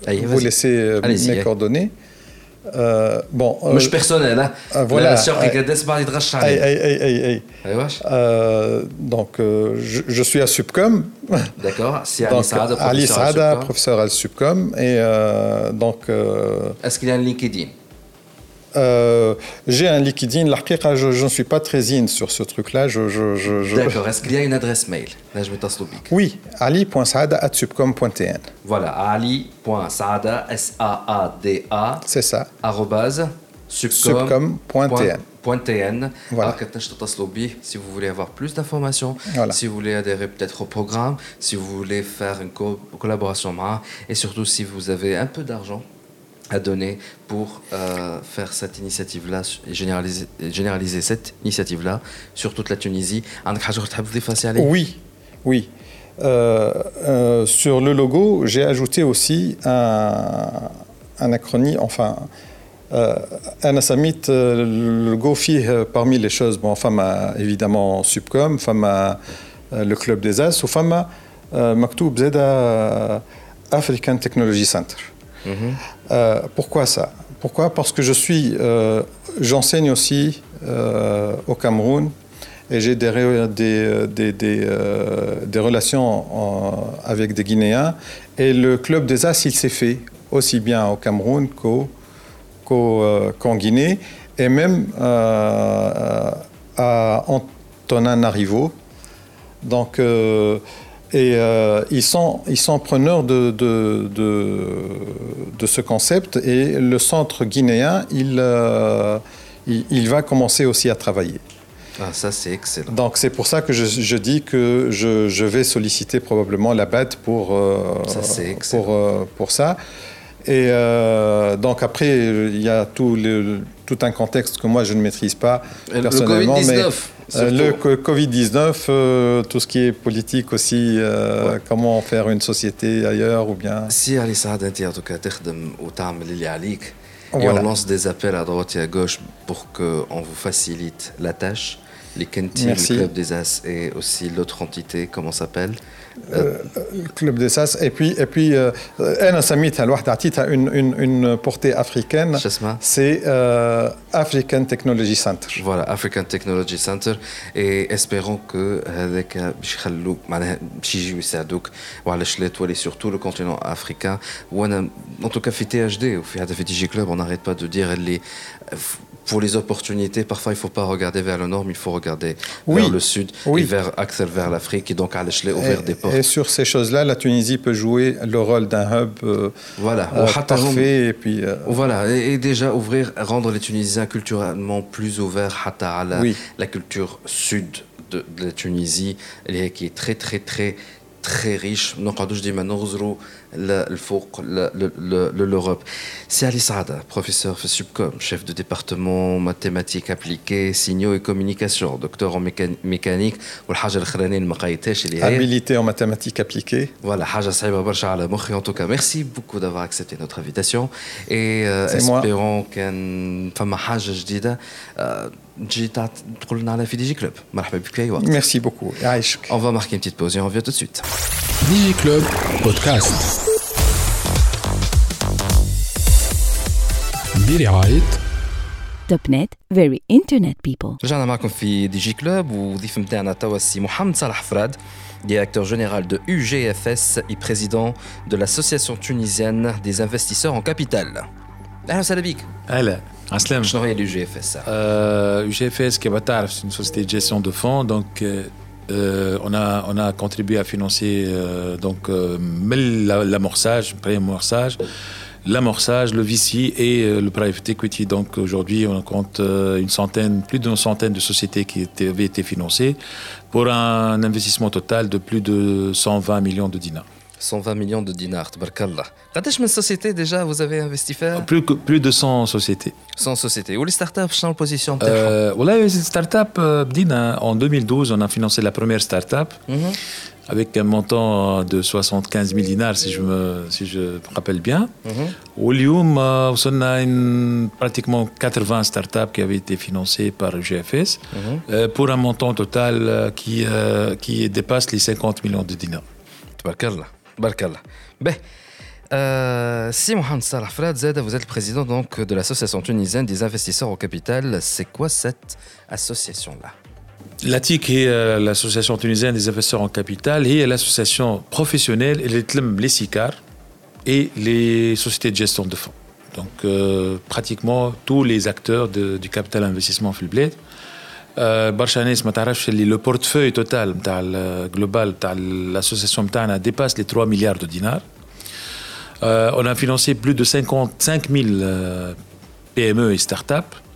S1: فو
S5: ليسي
S1: مي
S5: كوردوني Euh, bon, euh, personnel,
S1: hein.
S5: euh, voilà. je, suis à Subcom. D'accord.
S1: C'est
S5: Ali professeur à Subcom. Et Est-ce qu'il y
S1: a un LinkedIn?
S5: Euh, j'ai un liquidine in je, ne suis pas très in sur ce truc-là. Je, D'accord. Est-ce
S1: qu'il y a une adresse mail
S5: Oui, ali.saada.subcom.tn.
S1: Voilà, ali.saada, S-A-A-D-A.
S5: C'est ça.
S1: Arrobase, subcom.tn.
S5: .tn voilà.
S1: Ah, si vous voulez avoir plus d'informations, si vous voulez adhérer peut-être au programme, si vous voulez faire une collaboration et surtout si vous avez un peu d'argent à donner pour euh, faire cette initiative-là et généraliser, généraliser cette initiative-là sur toute la Tunisie
S5: Oui, oui. Euh, euh, sur le logo, j'ai ajouté aussi un, acronyme, enfin, un le logo fait parmi les choses, bon, femme évidemment Subcom, femme le Club des As, ou femme Maktoub Zeda African Technology Center. Euh, pourquoi ça Pourquoi Parce que je suis, euh, j'enseigne aussi euh, au Cameroun et j'ai des, des, des, relations avec des Guinéens. Et le club des As, il s'est fait aussi bien au Cameroun qu'au, qu'en Guinée et même à Antonin Arrivo. Donc et euh, ils, sont, ils sont preneurs de, de, de, ce concept et le centre guinéen, euh, il, il, va commencer aussi à travailler.
S1: Ah, ça, c'est excellent.
S5: Donc, c'est pour ça que je, dis que je, vais solliciter probablement la BAT pour, euh,
S1: ça,
S5: pour, pour ça. Et donc, après, il y a tout le tout un contexte que moi je ne maîtrise pas personnellement. Euh, le
S1: COVID-19.
S5: le Covid-19, euh, tout ce qui est politique aussi, euh, comment faire une société ailleurs ou bien.
S1: Si Ali Saad, en tout cas, on lance des appels à droite et à gauche pour qu'on vous facilite la tâche. Les le Club des As et aussi l'autre entité, comment s'appelle
S5: le euh, Club sas Et puis, et puis un euh, summit, a une, une, une portée africaine. C'est euh, African Technology Center.
S1: Voilà, African Technology Center. Et espérons que avec et surtout le continent africain. En tout cas, fait THD, ou fait TG Club, on n'arrête pas de dire les pour les opportunités, parfois il ne faut pas regarder vers le nord, mais il faut regarder vers le sud et vers vers l'Afrique et donc à l'échelle ouvert des portes.
S5: Et sur ces choses-là, la Tunisie peut jouer le rôle d'un hub euh,
S1: voilà.
S5: Euh, parfait. Et, puis, euh,
S1: voilà. Et, déjà ouvrir, rendre les Tunisiens culturellement plus ouverts
S5: à
S1: la, culture sud de, la Tunisie, qui est très, très, très, très riche. Donc quand je dis maintenant, le l'Europe. C'est Ali Saada, professeur de Subcom, chef de département mathématiques appliquées, signaux et communications, docteur en mécanique,
S5: habilité en mathématiques appliquées.
S1: Voilà, en tout cas, merci beaucoup d'avoir accepté notre invitation et euh, espérons qu'un femme تجي تقول لنا على في دي pour كلوب Club. بك club
S5: Merci beaucoup.
S1: On va marquer une petite pause et on revient tout de suite.
S2: Podcast. Very
S4: high. The net, very internet people.
S1: Regardez-nous avec nous dans le DJ club. Et nous avons avec nous Mohammed Salah Frad, directeur général de UGFs et président de l'association tunisienne des investisseurs en capital.
S6: Salut
S1: Salabig. Salut. Islam. Je travaille à
S6: UGFs. UGFs, euh, qui est une société de gestion de fonds. Donc, euh, euh, on a contribué à financer donc l'amorçage, le premier amorçage l'amorçage, le VC et euh, le private equity. Donc aujourd'hui, on compte euh, une centaine, plus d'une centaine de sociétés qui avaient été financées pour un investissement total de plus de 120 millions de dinars.
S1: 120 millions de dinars, tabarakallah. quest sociétés déjà vous avez investi faire
S6: plus, plus de 100 sociétés.
S1: 100 sociétés. Où les startups sont en position
S6: euh, Voilà, les startups, euh, en 2012, on a financé la première startup.
S1: up mm-hmm
S6: avec un montant de 75 000 dinars, si je me, si je rappelle bien. Aujourd'hui, on a pratiquement 80 startups qui avaient été financées par GFS
S1: mhm.
S6: euh, pour un montant total euh, qui, euh, qui dépasse les 50 millions de dinars.
S1: Barkallah, Ben, si Mohamed Salah vous êtes le président donc de l'association tunisienne des investisseurs au capital, c'est quoi cette association-là
S6: L'ATIC est euh, l'association tunisienne des investisseurs en capital et l'association professionnelle les les SICAR et les sociétés de gestion de fonds. Donc euh, pratiquement tous les acteurs du capital investissement Filbled. Euh, le portefeuille total global de l'association dépasse les 3 milliards de dinars. on a financé plus de 55 000 PME et
S1: startups.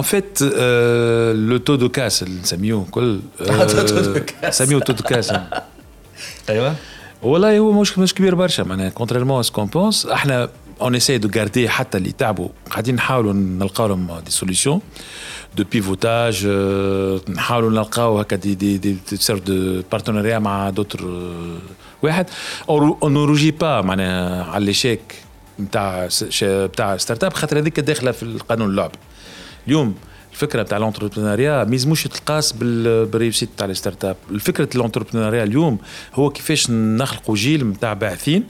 S6: En fait, euh, le taux de casse, سميوه كل نسميوه تو دو كاس
S1: ايوا
S6: والله هو مش مش كبير برشا معناها كونتريرمون كون بونس احنا اون اساي دو غاردي حتى اللي تعبوا قاعدين نحاولوا نلقاو لهم دي سوليسيون دو بيفوتاج نحاولوا نلقاو هكا دي دي دي سير دو بارتنريا مع دوتر واحد اون روجي با معناها على ليشيك نتاع بتاع ستارت اب خاطر هذيك داخله في القانون اللعب اليوم الفكره تاع لونتربرونيا ما يلزموش يتقاس بالريوسيت تاع لي ستارت اب الفكره لونتربرونيا اليوم هو كيفاش نخلقوا جيل نتاع باعثين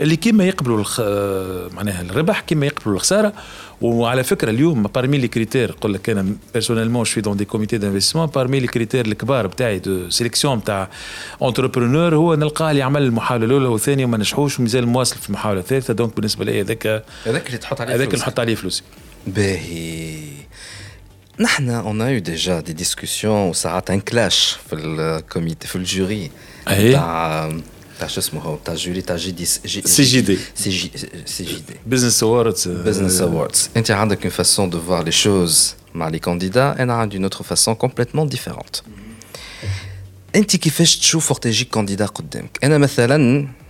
S6: اللي كيما يقبلوا الخ... آه، معناها الربح كيما يقبلوا الخساره وعلى فكره اليوم بارمي لي كريتير نقول لك انا بيرسونيلمون شوي دون دي كوميتي دانفستيسمون بارمي لي كريتير الكبار بتاعي دو سيليكسيون تاع اونتربرونور هو نلقاه اللي عمل المحاوله الاولى والثانيه وما نجحوش ومازال مواصل في المحاوله الثالثه دونك بالنسبه لي هذاك
S1: هذاك اللي تحط عليه
S6: هذاك
S1: اللي
S6: نحط عليه فلوسي
S1: باهي on a eu déjà des discussions a un clash في الكوميتي le
S6: jury'
S1: تاع تاع شو اسمه هو تاع جوري تاع جي دي
S6: سي جي دي
S1: سي جي دي une façon de voir les choses مع les candidats. انا عندي une autre façon complètement différente انت مثلا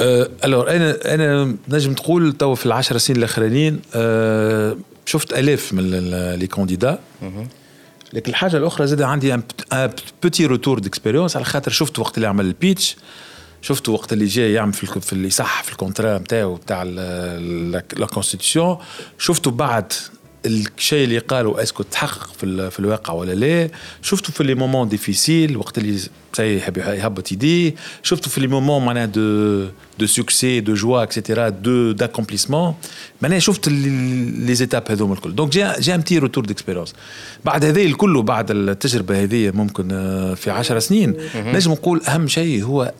S1: أه،
S6: الور انا انا نجم تقول تو في العشر سنين الاخرانيين أه، شفت الاف من لي كانديدا لكن الحاجه الاخرى زاد عندي ان بوتي روتور ديكسبيريونس على خاطر شفت وقت اللي عمل البيتش شفت وقت اللي جاي يعمل في في اللي صح في الكونترا نتاعو نتاع لا كونستيتيسيون شفته بعد الشيء اللي قالوا اسكو تحقق في, في الواقع ولا لا شفتوا في لي مومون ديفيسيل وقت اللي ساي يحب يهبط يديه شفتوا في لي مومون معناها دو دو سوكسي دو جوا اكسيتيرا دو داكومبليسمون معناها شفت لي زيتاب هذوما الكل دونك جا جا تي روتور ديكسبيرونس بعد هذا الكل بعد التجربه هذه ممكن آه، في 10 سنين نجم نقول اهم شيء هو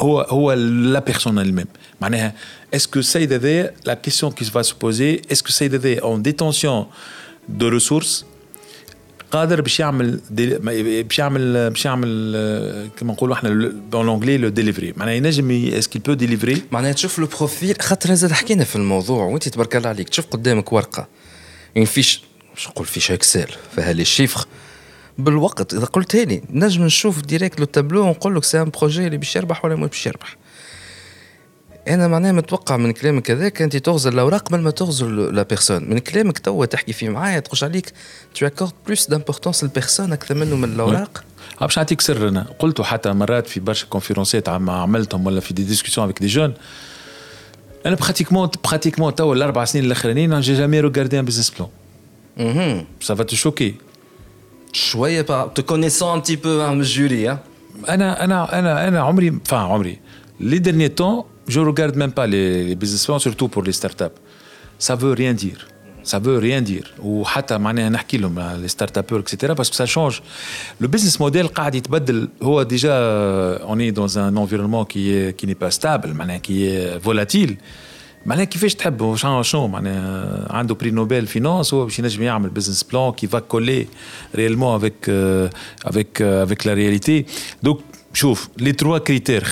S6: هو هو لا بيرسونال ميم معناها Est-ce que Saïd Adé, la question qui va se poser, est-ce que Saïd Adé en détention de ressources قادر باش يعمل باش يعمل باش يعمل كما نقولوا احنا بالانجلي لو ديليفري معناها ينجم اسكي بو ديليفري
S1: معناها تشوف لو بروفيل خاطر زاد حكينا في الموضوع وانت تبارك الله عليك تشوف قدامك ورقه اون فيش باش نقول فيش اكسل فيها لي شيفر بالوقت اذا قلت لي نجم نشوف ديريكت لو تابلو ونقول لك سي ان بروجي اللي باش يربح ولا مش باش يربح انا معناها متوقع من كلامك هذاك انت تغزر الاوراق قبل ما تغزر لا بيرسون من كلامك توا تحكي فيه معايا تقولش عليك تو اكورد بلوس دامبورتونس للبيرسون اكثر منه من الاوراق ah,
S6: باش نعطيك سر انا قلت حتى مرات في برشا كونفيرونسات عملتهم ولا في دي ديسكسيون افيك دي جون انا براتيكمون براتيكمون توا الاربع سنين الاخرانيين جي جامي روغاردي ان بيزنس بلان فا تو شوكي
S1: شويه با تو كونيسون ان تي بو جوري
S6: انا انا انا انا عمري فا عمري لي ديرني تون je ne regarde même pas les, business plans, surtout pour les startups. Ça ne veut rien dire. Ça veut rien dire. Ou euh, les startups etc. Parce que ça change. Le business model déjà euh, on est dans un environnement qui qui n'est pas stable, qui est volatile. معناها كيفاش fait, changer شنو un prix Nobel finance finance, هو باش ينجم un business plan qui va coller réellement avec euh, avec avec la réalité. Donc les trois critères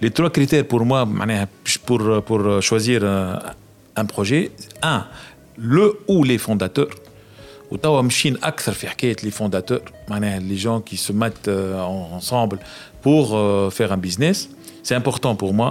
S6: les trois critères pour moi pour pour choisir un projet Un, le ou les fondateurs les fondateurs les gens qui se mettent euh، ensemble pour euh، faire un business c'est important pour moi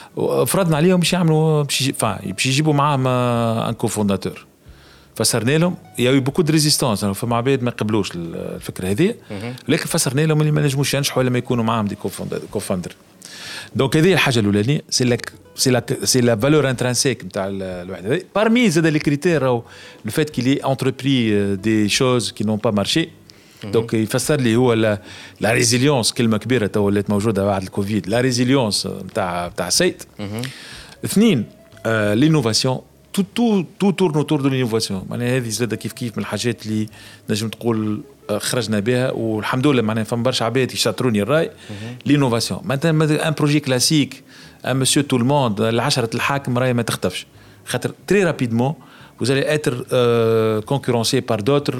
S6: وفرضنا عليهم باش يعملوا باش يجيبوا معاهم ان آه، كوفونداتور فسرنا لهم يا بوكو دو ريزيستونس فما عباد ما قبلوش الفكره هذه لكن فسرنا لهم اللي ما نجموش ينجحوا الا ما يكونوا معاهم دي كوفوندر دونك هذه الحاجه الاولانيه سي لك سي لا سي لا فالور انترانسيك نتاع الواحد هذا بارمي زاد لي كريتير راهو لو فات كيلي انتربري دي شوز كي نون با مارشي دوك يفسر لي هو لا ريزيليونس كلمه كبيره تو ولات موجوده بعد الكوفيد لا ريزيليونس نتاع نتاع سيت اثنين لينوفاسيون تو تو تو تورن اوتور دو لينوفاسيون معناها هذه زاده كيف كيف من الحاجات اللي نجم تقول آه، خرجنا بها والحمد لله معناها فما برشا عباد يشاطروني الراي لينوفاسيون معناتها ان بروجي كلاسيك ان مسيو تو الموند العشرة الحاكم راهي ما تخطفش خاطر تري رابيدمون vous allez être euh, concurrencé par d'autres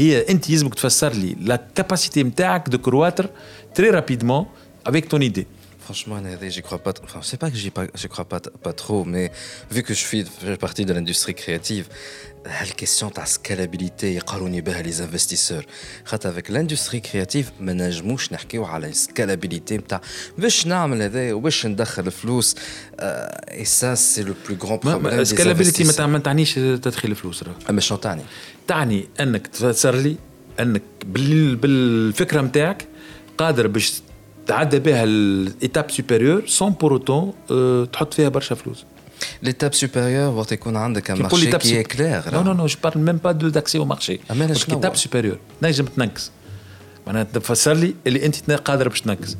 S6: Et enthousiasme que tu as sur la capacité de croître très rapidement avec ton idée.
S1: Franchement, je ne crois pas. je pas que je crois pas pas trop, mais vu que je suis partie de l'industrie créative. هالكيستيون تاع سكالابيليتي يقاروني بها لي زانفستيسور خاطر افيك لاندستري كرياتيف ما نجموش نحكيو على سكالابيليتي نتاع باش نعمل هذا وباش ندخل فلوس اي سا سي لو بلو غران بروبليم
S6: سكالابيليتي ما تعنيش تدخل فلوس
S1: اما آه، شنو تعني؟
S6: تعني انك تفسر لي انك بالفكره نتاعك قادر باش تعدى بها الايتاب سوبيريور سون بور اوتون تحط فيها برشا فلوس
S1: L'étape supérieure, vous avez un marché qui est clair.
S6: Non, non, non, je ne parle même pas d'accès au marché. Ah, l'étape supérieure. un نجم تنقص. معناتها تفسر un marché. انت قادر باش تنقص.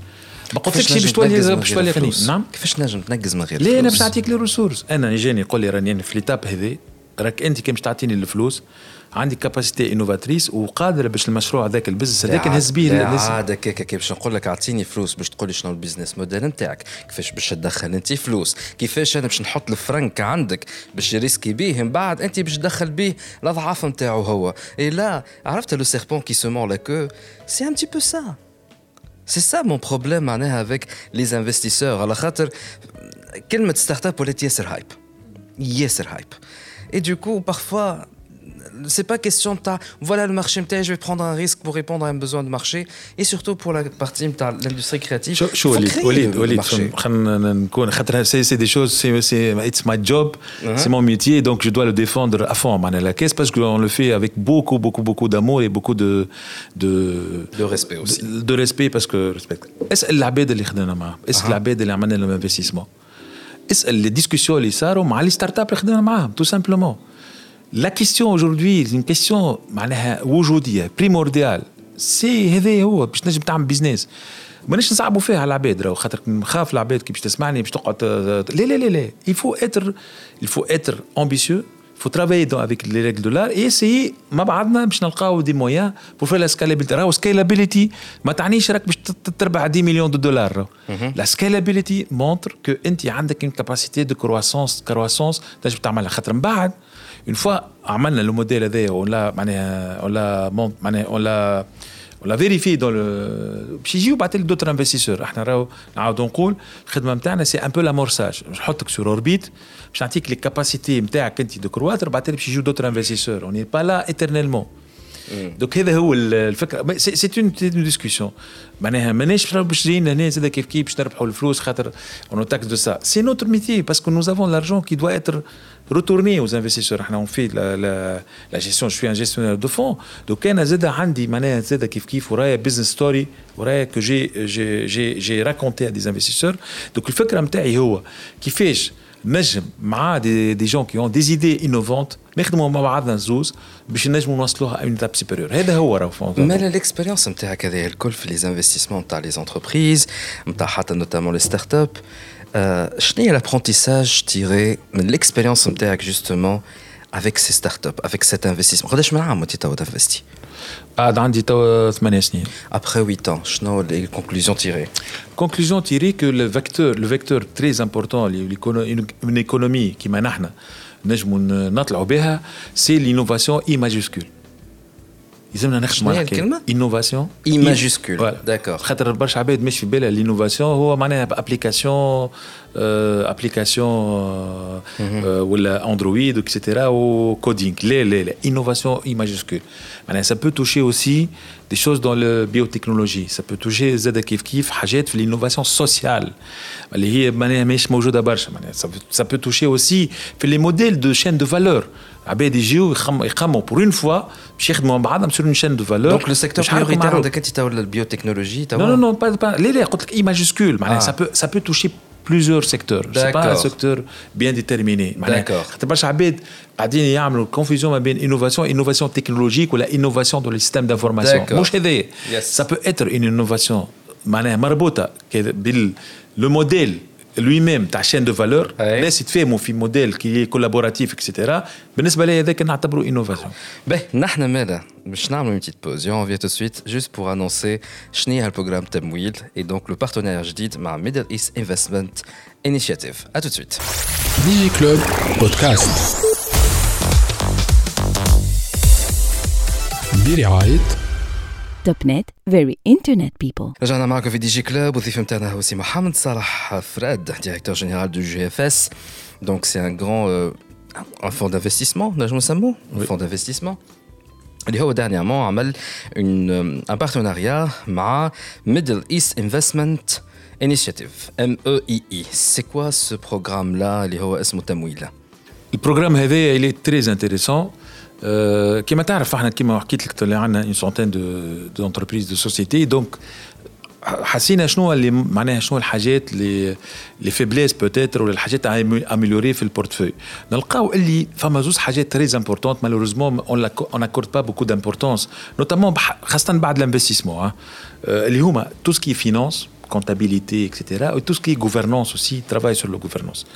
S6: ما قلتلكش باش تولي باش تولي غني
S1: نعم كيفاش نجم تنقز من غير
S6: لا انا باش نعطيك لي ريسورس انا يجيني يقول لي راني في ليتاب هذي راك انت كي باش تعطيني الفلوس عندي كاباسيتي انوفاتريس وقادر باش المشروع هذاك البزنس هذاك نهز بيه
S1: عاد هكاك باش نقول لك اعطيني فلوس باش تقول لي شنو البزنس موديل نتاعك كيفاش باش تدخل انت فلوس كيفاش انا باش نحط الفرنك عندك باش ريسكي بيه من بعد انت باش تدخل بيه الاضعاف نتاعو هو اي لا عرفت لو سيربون كي سومون لا كو سي ان تي بو سا سي سا مون بروبليم معناها افيك لي انفستيسور على خاطر كلمه ستارت اب ولات ياسر هايب ياسر هايب اي دوكو بارفوا c'est pas question de ta voilà le marché je vais prendre un risque pour répondre à un besoin de marché et surtout pour la partie de l'industrie créative
S6: c'est des choses c'est it's my job uh-huh. c'est mon métier donc je dois le défendre à fond la caisse parce qu'on le fait
S1: avec beaucoup beaucoup
S6: beaucoup d'amour et beaucoup de de, respect aussi de, respect parce que respect est-ce que l'abbé de est-ce l'abe uh-huh. de l'investissement est-ce les discussions les startups tout simplement la question aujourd'hui, c'est une question primordiale. C'est pour que je faire un business. Je ne vais pas faire à la bête. Je vais la bête qui va m'écouter, qui va m'écouter. Il faut être ambitieux. Il faut travailler dans, avec les règles de l'art et essayer, ma badna, je des moyens pour faire la scalability. La scalability, ma t'ani, je suis à 10 millions de dollars. La scalability montre que tu as une capacité de croissance, de croissance, tu as une capacité de croissance, une fois amène le modèle des on on l'a on on vérifié dans le si je bats d'autres investisseurs, on va donc dire, quand même c'est un peu l'amorçage, je pète sur orbite, je sens que les capacités mettent à quand ils décrochent, on bat d'autres investisseurs, on n'est pas là éternellement, donc c'est ça c'est une discussion, mais on est on est est on taxe de ça, c'est notre métier parce que nous avons l'argent qui doit être retourner aux investisseurs. on fait la, gestion, je suis un gestionnaire de fonds. Donc, il y a un kif kif, une business story que j'ai raconté à des investisseurs. Donc, le fait que je suis un qui fait des gens qui ont des idées innovantes, mais qui ont des idées innovantes, mais qui ont des à une
S1: étape supérieure. C'est ce que je veux dire. Mais l'expérience, c'est que les investissements, les entreprises, notamment les startups, شنو euh, هي l'apprentissage tiré de l'expérience tech justement avec ces startups avec cet investissement
S6: ah, euh,
S1: après 8 ans شنو les conclusions tirées
S6: conclusion tirée que le vecteur le vecteur très important une économie qui m'a c'est euh, c'est l'innovation I majuscule il l'innovation. I majuscule, d'accord. Parce l'innovation, c'est application euh, euh، Android, etc. ou coding. L'innovation I majuscule. Ça peut toucher aussi des choses dans la biotechnologie. Ça peut toucher l'innovation sociale. Ça peut toucher aussi les modèles de chaînes de valeur pour une fois je suis
S1: sur une chaîne de valeur donc le secteur prioritaire
S6: de la biotechnologie Non non non pas pas les lettres il majuscule ça peut toucher plusieurs secteurs je sais pas un secteur bien déterminé
S1: D'accord.
S6: ça peut pas chabid a pas ils y confusion mais bien innovation innovation technologique ou la innovation dans le système d'information. ça peut être une innovation qui est le modèle lui-même ta chaîne de valeur, mais si tu fais mon modèle qui est collaboratif, etc., ben ce
S1: balayé avec une innovation. nous Nahnamed, je pas une petite pause. Je revient tout de suite juste pour annoncer Chni le programme Temwil et donc le partenaire, je ma Middle East Investment Initiative. A tout de suite.
S2: Digi-Club
S4: Podcast. Net very internet people.
S1: du Club Mohamed Salah directeur général du GFS. Donc c'est un grand fond fonds d'investissement, Najm Samman, un fonds d'investissement. Et il a dernièrement a euh, un partenariat ma Middle East Investment Initiative, MEII. C'est quoi ce programme là Il
S6: le programme il est très intéressant. Comme vous le savez, nous avons une centaine d'entreprises de sociétés. Donc, nous avons pensé à ce les faiblesses, peut-être, ou les choses à améliorer dans le portefeuille. Nous avons trouvé que ce des choses très importantes. Malheureusement, on n'accorde pas beaucoup d'importance, notamment, surtout après l'investissement. cest hein. à euh، tout ce qui est finance, comptabilité, etc., et tout ce qui est gouvernance aussi, travail sur la gouvernance.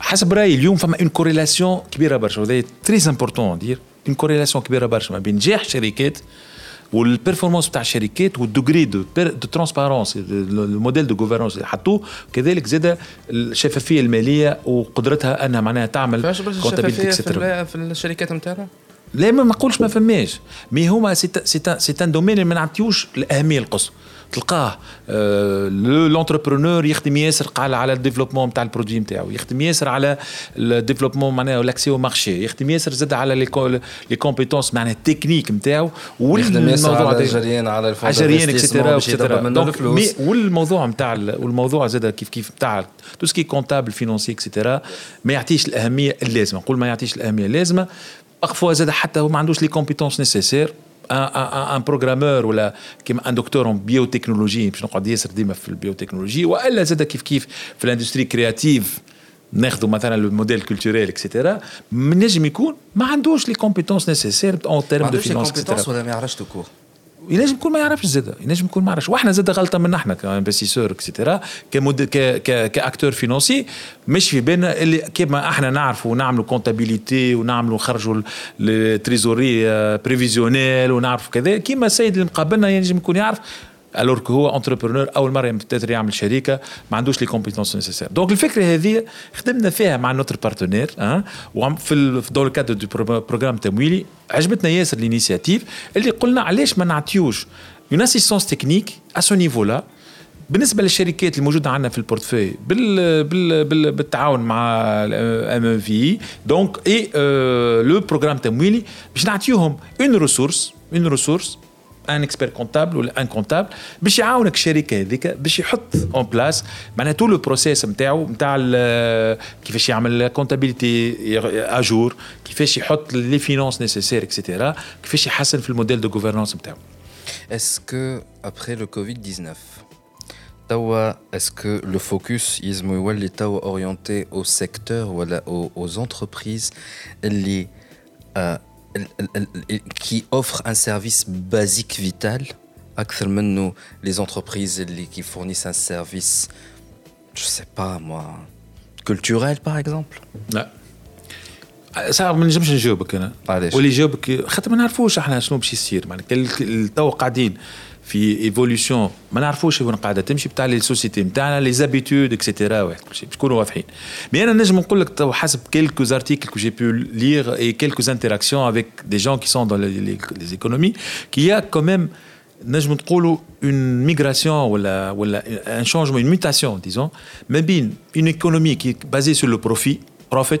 S6: Je pense qu'aujourd'hui, il y a une corrélation très importante. à dire كوريلاسيون كبيره برشا ما بين نجاح الشركات والبرفورمانس بتاع الشركات والدوغري دو دو ترانسبارونس الموديل دو غوفرنس اللي حطوه كذلك زاد الشفافيه الماليه وقدرتها انها معناها تعمل
S1: كونتابيلتي في, في الشركات نتاعنا
S6: لا ما نقولش ما فماش مي هما سي ان دومين اللي ما نعطيوش الاهميه القصوى تلقاه آه، لونتربرونور يخدم ياسر على الديفلوبمون نتاع البرودوي نتاعو يخدم ياسر على الديفلوبمون معناها لاكسي او مارشي يخدم ياسر زاد على لي كومبيتونس معناها التكنيك نتاعو
S1: ياسر على الجريان على
S6: الجريان اكسيتيرا والموضوع نتاع والموضوع زاد كيف كيف نتاع تو سكي كونتابل فينونسي اكسيتيرا ما يعطيش الاهميه اللازمه نقول ما يعطيش الاهميه اللازمه بارفوا زاد حتى هو ما عندوش لي كومبيتونس نيسيسير un programmeur ou un docteur en biotechnologie et puis on va se redimer dans la biotechnologie ou elle va s'aider dans l'industrie créative à prendre le modèle culturel etc. Mais je me dis qu'elle n'a pas
S1: les compétences nécessaires en termes de finance
S6: ينجم يكون ما يعرفش زاده ينجم يكون ما يعرفش واحنا زاده غلطه من احنا كانفستيسور اكسيتيرا كمد... ك... ك... كاكتور فينونسي مش في بالنا اللي كيما احنا نعرفوا نعملوا كونتابيليتي ونعملوا نخرجوا التريزوري بريفيزيونيل euh، ونعرفوا كذا كيما السيد اللي مقابلنا ينجم يكون يعرف الور كو هو انتربرونور اول مره بتقدر يعمل شركه ما عندوش لي كومبيتونس نيسيسير دونك الفكره هذه خدمنا فيها مع نوتر بارتنير أه؟ وفي دو لو دو بروغرام تمويلي عجبتنا ياسر الانيسياتيف اللي قلنا علاش ما نعطيوش اون اسيستونس تكنيك ا سو نيفو لا بالنسبه للشركات الموجوده عندنا في البورتفوي بال بال بال بالتعاون مع ام في دونك اي لو بروغرام تمويلي باش نعطيوهم اون ريسورس اون ريسورس un expert comptable ou un comptable, pour aider cette entreprise à mettre en place tout le processus fait la comptabilité à jour, qui mettre les finances nécessaires, etc. qui
S1: fait le modèle de gouvernance. Est-ce qu'après le COVID-19, est-ce que le focus est orienté au secteur ou aux entreprises qui offre un service basique vital, plus les entreprises qui fournissent un service, je sais pas moi, culturel par exemple.
S6: ما نعرفوش احنا شنو باش Fi évolution, on ne sait pas Les sociétés, les habitudes, etc. Mais, je pense que, quelques articles que j'ai pu lire et quelques interactions avec des gens qui sont dans les économies, qu'il y a quand même, une migration ou un changement, une mutation, disons. Mais une économie qui est basée sur le profit, profit.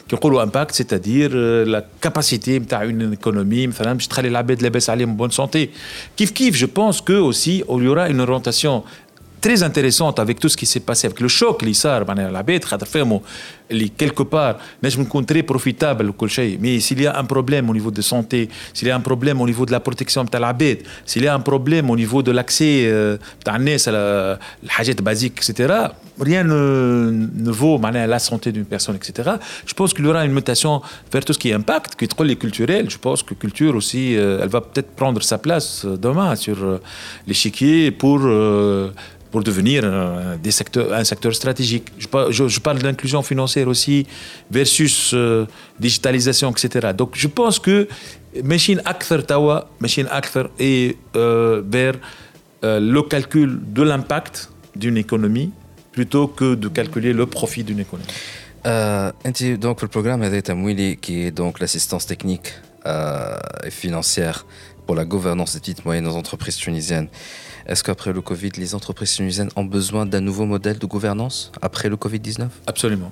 S6: C'est-à-dire euh, la capacité نتاع اون ايكونومي مثلا باش تخلي العباد لاباس عليهم بون سونتي كيف كيف جو بونس كو اوسي il y aura une orientation très intéressante avec tout ce qui s'est passé, avec le choc, l'Issar, quelque part, très profitable, mais s'il y a un problème au niveau de santé, s'il y a un problème au niveau de la protection de la bête, s'il y a un problème au niveau de l'accès à euh, la basique, etc., rien ne, ne vaut la santé d'une personne, etc. Je pense qu'il y aura une mutation vers tout ce qui est impact, qui est trop culturel. Je pense que culture aussi, euh, elle va peut-être prendre sa place euh, demain sur euh, l'échiquier pour pour devenir des secteurs, un secteur stratégique. Je, parle d'inclusion financière aussi versus digitalisation, etc. Donc je pense que machine acteur tawa, machine acteur est vers le calcul de l'impact d'une économie plutôt que de calculer le profit d'une économie.
S1: Euh, donc le programme qui est donc l'assistance technique euh, et financière pour la gouvernance des petites et moyennes entreprises tunisiennes. Est-ce qu'après le Covid, les entreprises tunisiennes ont besoin d'un nouveau modèle de gouvernance après le Covid-19
S6: Absolument.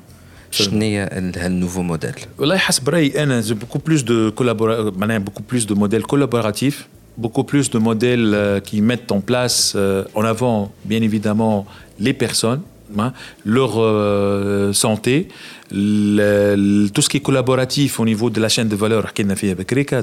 S1: Je un nouveau modèle.
S6: nouveau beaucoup plus de euh, beaucoup plus de modèles collaboratifs beaucoup plus de modèles euh, qui mettent en place euh, en avant, bien évidemment, les personnes, hein, leur euh, santé, tout ce qui est collaboratif au niveau de la chaîne de valeur.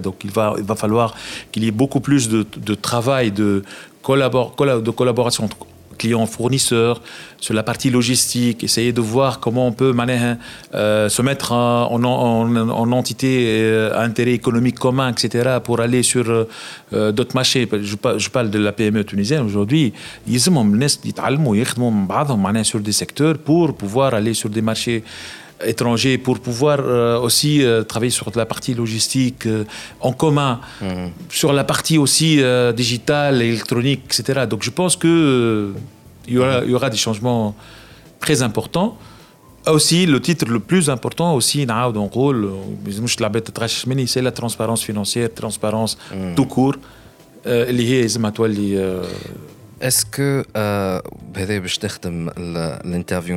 S6: Donc il va, il va falloir qu'il y ait beaucoup plus de, travail, de, de collaboration entre clients fournisseurs, sur la partie logistique, essayer de voir comment on peut hein, euh, se mettre en, entité euh, à intérêt économique commun, etc., pour aller sur euh, d'autres marchés. Je, parle de la PME tunisienne aujourd'hui. Ils sont sur des secteurs pour pouvoir aller sur des marchés étrangers pour pouvoir euh, aussi euh, travailler sur la partie logistique euh, en commun, mhm. sur la partie aussi digitale, électronique, etc. Donc je pense que il y, aura, des changements très importants. Aussi, le titre le plus important aussi, en rôle, c'est la transparence financière, transparence mhm. tout court,
S1: liée à Est-ce que, l'interview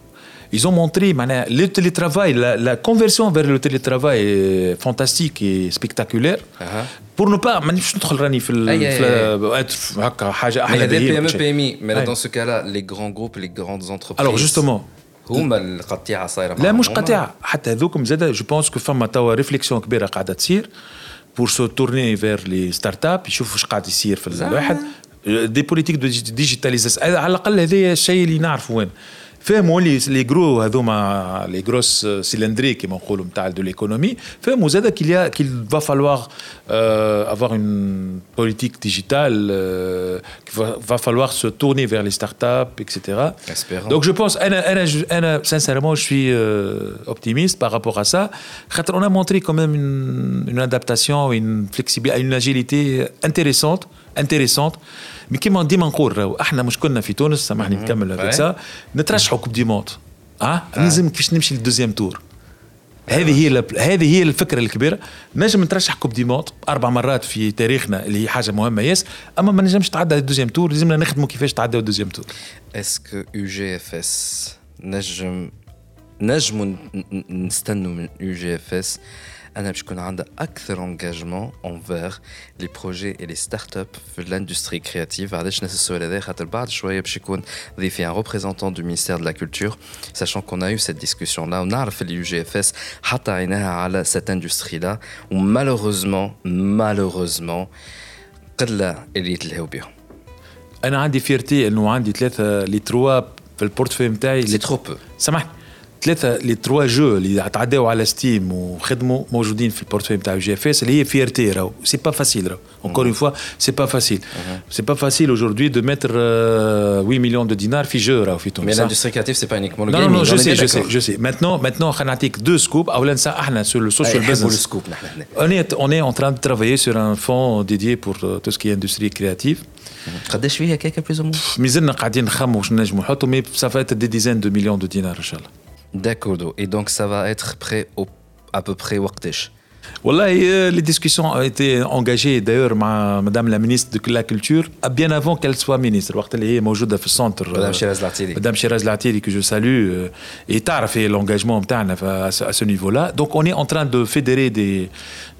S6: ils ont montré le télétravail, la, la, conversion vers le télétravail est fantastique et spectaculaire. Uh -huh. Pour ne pas, euh, être ah, ne
S1: des PME PMI, mais là, dans ce cas-là, les grands groupes, les grandes entreprises.
S6: Alors justement,
S1: هما القطيعه صايره
S6: لا مش قطيعه حتى هذوكم زاد جو بونس كو فما توا ريفليكسيون كبيره قاعده تصير بور سو تورني فير لي ستارت اب يشوفوا واش قاعد يصير في الواحد دي بوليتيك دو ديجيتاليزاسيون على الاقل هذايا الشيء اللي نعرفه وين Fais-moi les gros, euh, les grosses euh, cylindrées qui de l'économie. Fais-moi qu'il y a, qu'il va falloir euh, avoir une politique digitale. Va falloir se tourner vers les startups, etc. Donc je pense, sincèrement, je suis optimiste par rapport à ça. On a montré quand même une adaptation, une flexibilité, une agilité intéressante, intéressante. مي كيما ديما نقول راهو احنا مشكلنا في تونس سامحني نكمل هذاك نترشحوا كوب دي موند اه لازم كيفاش نمشي للدوزيام تور هذه هي هذه هي الفكره الكبيره نجم نترشح كوب دي موند اربع مرات في تاريخنا اللي هي حاجه مهمه ياس اما ما نجمش تعدى الدوزيام تور لازمنا نخدموا كيفاش تعدى الدوزيام تور
S1: اسكو يو جي اف اس نجم نجم نستنوا من يو جي اف اس On a pu prendre un excellent engagement envers les projets et les startups de l'industrie créative. Je il est nécessaire de dire qu'à la je veux dire, on a un représentant du ministère de la culture, sachant qu'on a eu cette discussion-là. On a refait l'UJFS, hein, cette industrie-là, où malheureusement, malheureusement, il y a eu le
S6: héobiens. On en différé, nous on a dit qu'il y a
S1: trop peu pour
S6: le portefeuille. Il y a trop peu. Ça marche les trois jeux les ils attendaient l'estime ou ils sont au au dans le portefeuille de GFS qui est fier tireau c'est pas facile encore une mhm. fois c'est pas facile mhm. c'est pas facile aujourd'hui de
S1: mettre 8 euh, millions de dinars
S6: fixe ou fit mais l'industrie créative c'est pas uniquement le gaming non je sais je sais maintenant maintenant Creative 2 scoop on
S1: est on est
S6: en train de travailler sur un fond dédié pour euh, tout ce qui est industrie créative qu'est-ce
S1: mhm. qu'il y a
S6: quelque chose de je mise naqadin khamou on mais ça va être des dizaines de millions de dinars inchallah
S1: D'accord. Et donc ça va être prêt à peu près Waktesh Voilà, euh,
S6: les discussions ont été engagées d'ailleurs Madame la ministre de la Culture, ah, bien avant qu'elle soit ministre. est centre.
S1: Madame euh, Shiraz Latiri.
S6: Madame que je salue, euh, et t'as fait l'engagement à ce niveau-là. Donc on est en train de fédérer des,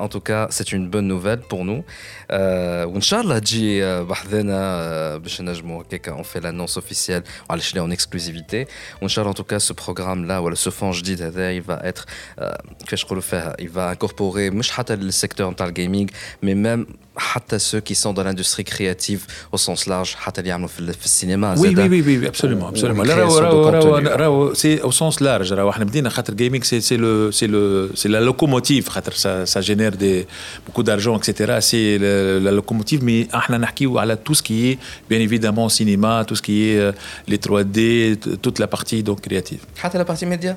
S6: en
S1: tout cas, c'est une bonne nouvelle pour nous et inchallah tu viens on fait l'annonce officielle on en exclusivité on cherche en tout cas ce programme là ce fonds je dis il va être il va incorporer مش le secteur du gaming mais même ceux qui sont dans l'industrie créative au sens large le cinéma oui oui
S6: oui absolument
S1: euh، c'est au sens large gaming c'est la locomotive ça génère beaucoup d'argent etc. c'est le la locomotive, mais ah, on tout ce qui est, bien évidemment, cinéma, tout ce qui est euh, les 3D, toute la partie donc, créative. la
S7: partie média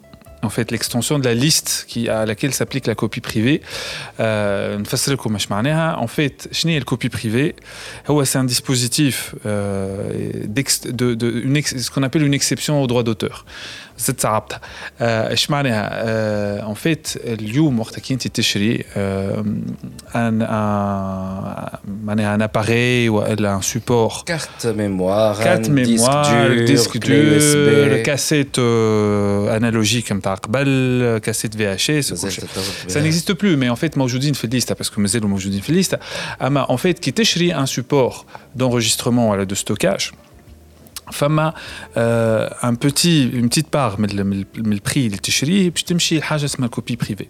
S7: en fait l'extension de la liste qui, à laquelle s'applique la copie privée. Euh, en fait, chenille la copie privée, c'est un dispositif, euh, de, ce qu'on appelle une exception au droit d'auteur ça en fait le jour mort un appareil Manha un appareil un support
S1: carte mémoire
S7: disque dur le cassette euh, analogique comme cassette VHS ça n'existe plus mais en fait moi aujourd'hui je ne fais de liste parce que mais en fait qui a un support d'enregistrement et de stockage fama un petit, une petite part, mais le, mais le prix, il est chéri, et puis tu me chies, je suis
S1: ma copie privée.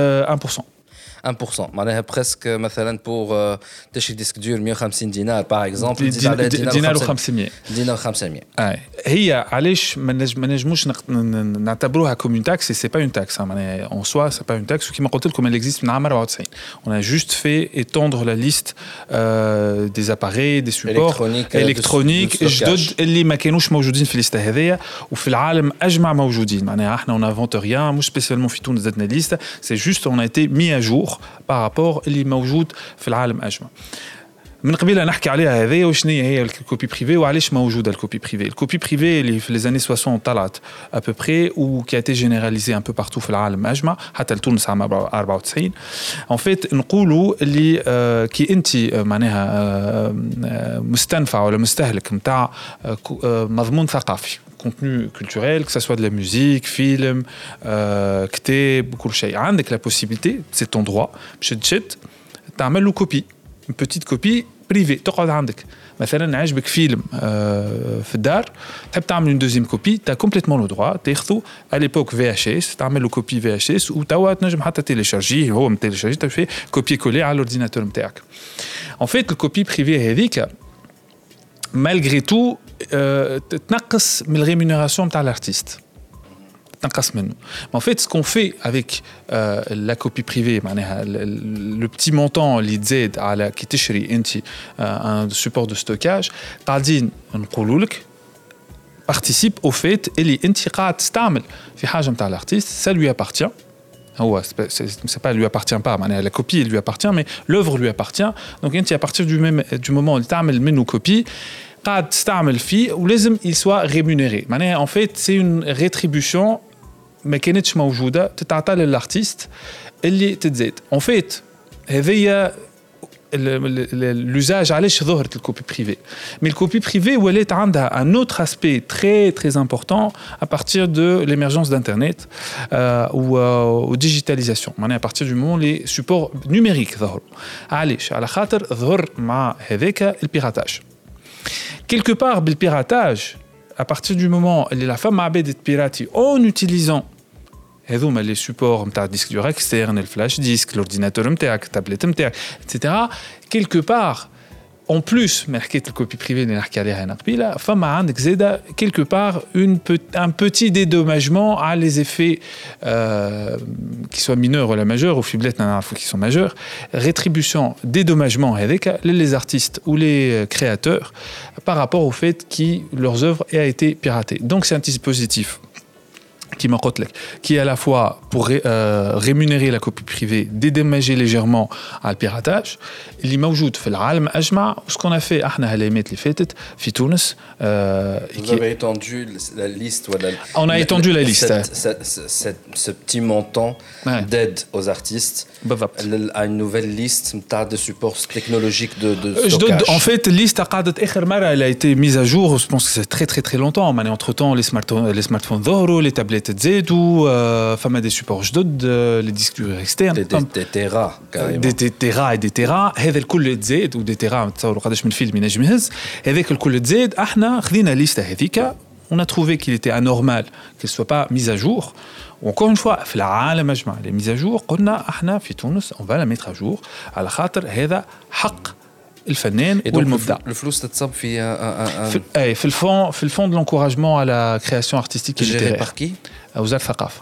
S1: 1%. Euh, 1%. Manet
S7: presque maintenant pour des euh,
S1: disques durs, mieux 50 dinars. Par exemple, 50 dinars, 50 dinars 50.
S7: Oui. Hey,
S1: euh, allez,
S7: manège, manège-mouche, na une taxe et c'est pas une taxe. Hein, Manet en soi, c'est pas une taxe. Ce qui m'a coûté comme elle existe n'importe quoi de On a juste fait étendre la liste euh, des appareils, des supports électroniques. Électronique. Les machines, nous, aujourd'hui, une liste évidée. Ouf, le monde est j'me ma aujourd'hui. Manet ah, on n'invente rien. Nous, spécialement, fitons des petites listes. C'est juste, on a été mis à jour. لوتر بارابور اللي موجود في العالم اجمع من قبيله نحكي عليها هذه وشنية هي الكوبي بريفي وعلاش موجوده الكوبي بريفي الكوبي بريفي اللي في لي 60 طلعت ابوبري وكي اتي جينيراليزي ان بو بارتو في العالم اجمع حتى لتونس عام 94 ان فيت نقولوا اللي آه، كي انت آه، معناها آه، مستنفع ولا مستهلك نتاع مضمون ثقافي contenu culturel, que ce soit de la musique, film, euh, beaucoup de choses. Avec la possibilité, c'est ton droit, tu as une copie, une petite copie privée, tu as عندك في الدار tu as une deuxième copie tu as complètement le droit تاخذه à l'époque VHS tu as une copie VHS tu تنجم حتى téléchargé, tu as fait copier coller à l'ordinateur en fait le copie privée هذيك malgré tout تنقص euh, من rémunération de l'artiste. En fait, ce qu'on fait avec euh, la copie privée, le petit montant qui est euh, un support de stockage, participe au fait et l'artiste, ça lui appartient. Ah c'est pas lui appartient pas, la copie lui appartient, mais l'œuvre lui appartient. Donc, à partir du, même, du moment où tu as une copie, qu'a d'astre faire il faut qu'il soit rémunéré. En fait, c'est une rétribution, mais qu'est-ce qui est Tu t'attale à l'artiste, En fait, l'usage à l'échelle d'horre de la copie privée. Mais la copie privée, elle est un autre aspect très important à partir de l'émergence d'Internet euh, ou de euh, la digitalisation. À partir du moment où les supports numériques apparaissent, à l'échelle à l'extérieur, apparaît le piratage. Quelque part, le piratage, à partir du moment où la femme a été piratée en utilisant les supports le disque dur externe, le flash disque, l'ordinateur, la tablette, etc., quelque part, en plus, le copie privée de l'arcadère femme a quelque part un petit dédommagement à les effets, euh, qui soient mineurs ou la majeure, ou faut qui sont majeurs, rétribution, dédommagement avec les artistes ou les euh, créateurs par rapport au fait que leurs œuvres aient été piratées. Donc c'est un dispositif qui qui est à la fois pour euh, rémunérer la copie privée, dédommager légèrement à le piratage, m'ajoute. موجود في العالم ce qu'on a fait احنا هاليمات اللي à في تونس
S1: Vous avez étendu la liste
S7: On a étendu la liste.
S1: ce petit montant d'aide aux artistes à une nouvelle liste de supports technologiques de, de euh, stockage.
S7: En fait, liste elle a été mise à jour, je pense que c'est très très très longtemps. Hein. Entre-temps, les smartphones, les, smartphones Zoro, les tablettes Z, ou euh, des supports euh, les disques
S1: durs externes. Des,
S7: des, des Tera, carrément. Des, des Tera et des Tera. هذا كل Z ou des Tera, تصوروا قداش من فيلم ينجم يهز. هذاك الكل Z, احنا خذينا الليسته هذيك, on a trouvé qu'il était anormal qu'elle ne soit pas mise à jour. وكل une في العالم اجمع لي ميزاجور قلنا احنا في تونس اون فالا ميتر جور على خاطر هذا حق الفنان والمبدع
S1: الفلوس تتصب euh, euh, euh,
S7: في إيه، في, الفون في الفون دو لونكوراجمون على كرياسيون ارتستيك
S1: جيري بار
S7: وزاره الثقافه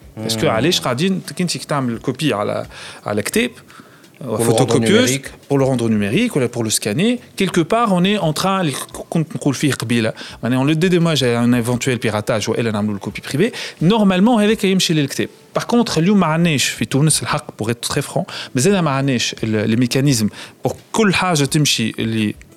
S7: Parce ce qu'à aller, je rate une, une certaine copie à la, à l'acte, euh, pour le rendre numérique, pour le rendre numérique ou pour le scanner. Quelque part, on est en train de contrôler bien. On est en le dédommager un éventuel piratage ou elle a mal ou le copie privée. Normalement, elle est quand même chez l'acte. Par contre, lui, ma gâne, je fais tous ces trucs pour qu'il te triche pas. Mais c'est là ma gâne, le mécanisme pour que la chose se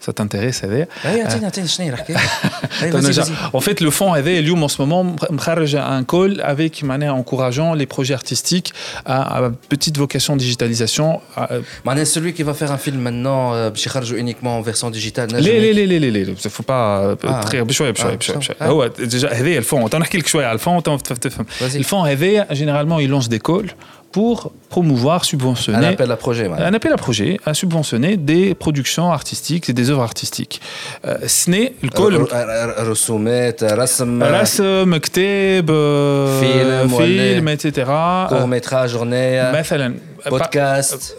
S7: ça t'intéresse
S1: هذا eh, euh, eh,
S7: en fait le fonds هذا اليوم en ce moment charge un call avec معناها encourageant les projets artistiques à, petite vocation digitalisation
S1: معناها euh, celui qui va faire un film maintenant باش euh, يخرجوا uniquement en version digitale
S7: Non, لا لا لا ne faut pas بشويه بشويه بشويه بشويه هو déjà هذايا الفون تو نحكي لك شويه على الفون تفهم الفون généralement il lance des calls pour promouvoir, subventionner. Un
S1: appel à projet.
S7: Un appel à projet à subventionner des productions artistiques et des œuvres artistiques. Euh, ce n'est le
S1: col. Ressoumet,
S7: euh, euh,
S1: film,
S7: film etc.
S1: Court
S7: métrage, journée. Podcast.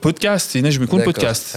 S7: Podcast, je me compte podcast.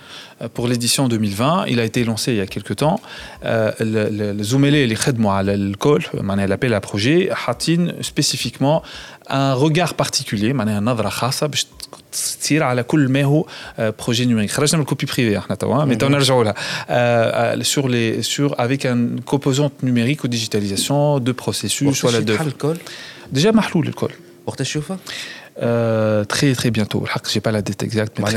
S7: Euh, pour l'édition 2020. Il a été lancé il y a quelques temps. Euh, le Zoomélé, les à l'alcool, l'appel à projet, Hatin spécifiquement un regard particulier, un نظرة خاصة باش تصير على كل ما هو بروجي نيوميريك خرجنا copie privée, hein, hein, Mais mhm. euh, sur les sur avec un composante numérique ou digitalisation de processus
S1: soit la de
S7: déjà محلول الكل
S1: وقت تشوفها
S7: euh, très très bientôt. Je pas la date exacte,
S1: Il y a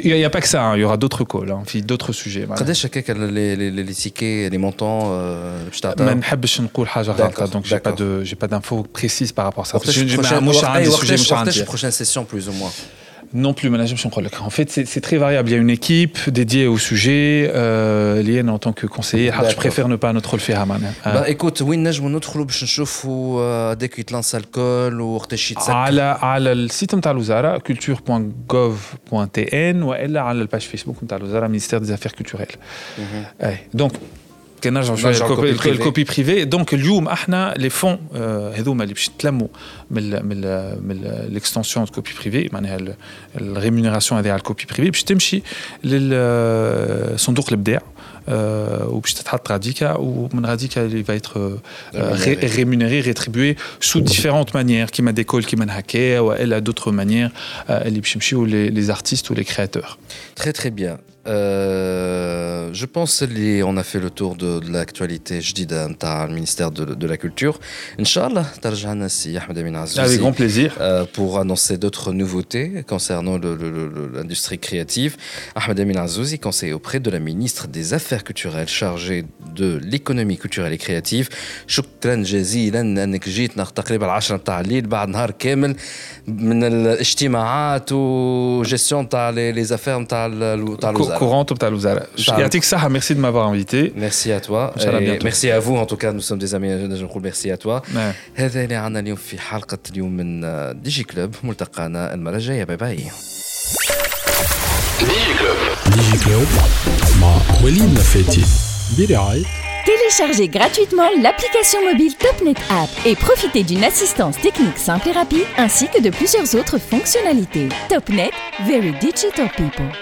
S7: Il pas que ça, hein. il y aura d'autres calls, hein. d'autres sujets. les,
S1: euh، Je n'ai pas d'infos précises par rapport à ça. Je
S7: non plus, le En fait, c'est très variable. Il y a une équipe dédiée au sujet. Euh, Lien, en tant que conseiller, ah, je préfère ne pas notre rôle faire. Euh.
S1: Bah, écoute, oui, est ندخلوا باش نشوفوا ديك يتلانس الكول وقتاش يتسكر
S7: على على site نتاع الوزاره culture.gov.tn والا على page فيسبوك نتاع الوزاره ministère des affaires culturelles. Mhm. Donc. كنا نرجعوا شويه الكوبي, الكوبي بريفي دونك اليوم احنا لي فون هذوما اللي باش يتلموا من من من الاكستنسيون كوبي بريفي معناها الريمونيراسيون هذه على الكوبي بريفي باش تمشي لصندوق الابداع Euh, ou puis peut-être radica ou mon radica il va être euh, ré rémunéré rétribué sous différentes manières qui m'a décolle qui m'a hacké ou elle a d'autres manières euh, les, les artistes ou les créateurs
S1: très très bien euh, je pense qu'on a fait le tour de, de l'actualité, je dis, d'un ministère de, de, la Culture. Inch'Allah,
S7: Avec grand plaisir.
S1: Euh, pour annoncer d'autres nouveautés concernant l'industrie créative. Ahmed Amin Azouzi, conseiller auprès de la ministre des Affaires culturelles chargée de l'économie culturelle et créative. شكرا جزيلا انك جيتنا تقريبا 10 تاع الليل بعد نهار كامل من الاجتماعات gestion تاع les
S7: affaires تاع تاع courant merci de m'avoir invité
S1: merci à toi merci à vous en tout cas nous sommes des amis merci à toi
S2: euh, Digi
S4: Téléchargez gratuitement l'application mobile TopNet App et profitez d'une assistance technique simple et rapide ainsi que de plusieurs autres fonctionnalités. TopNet, Very Digital People.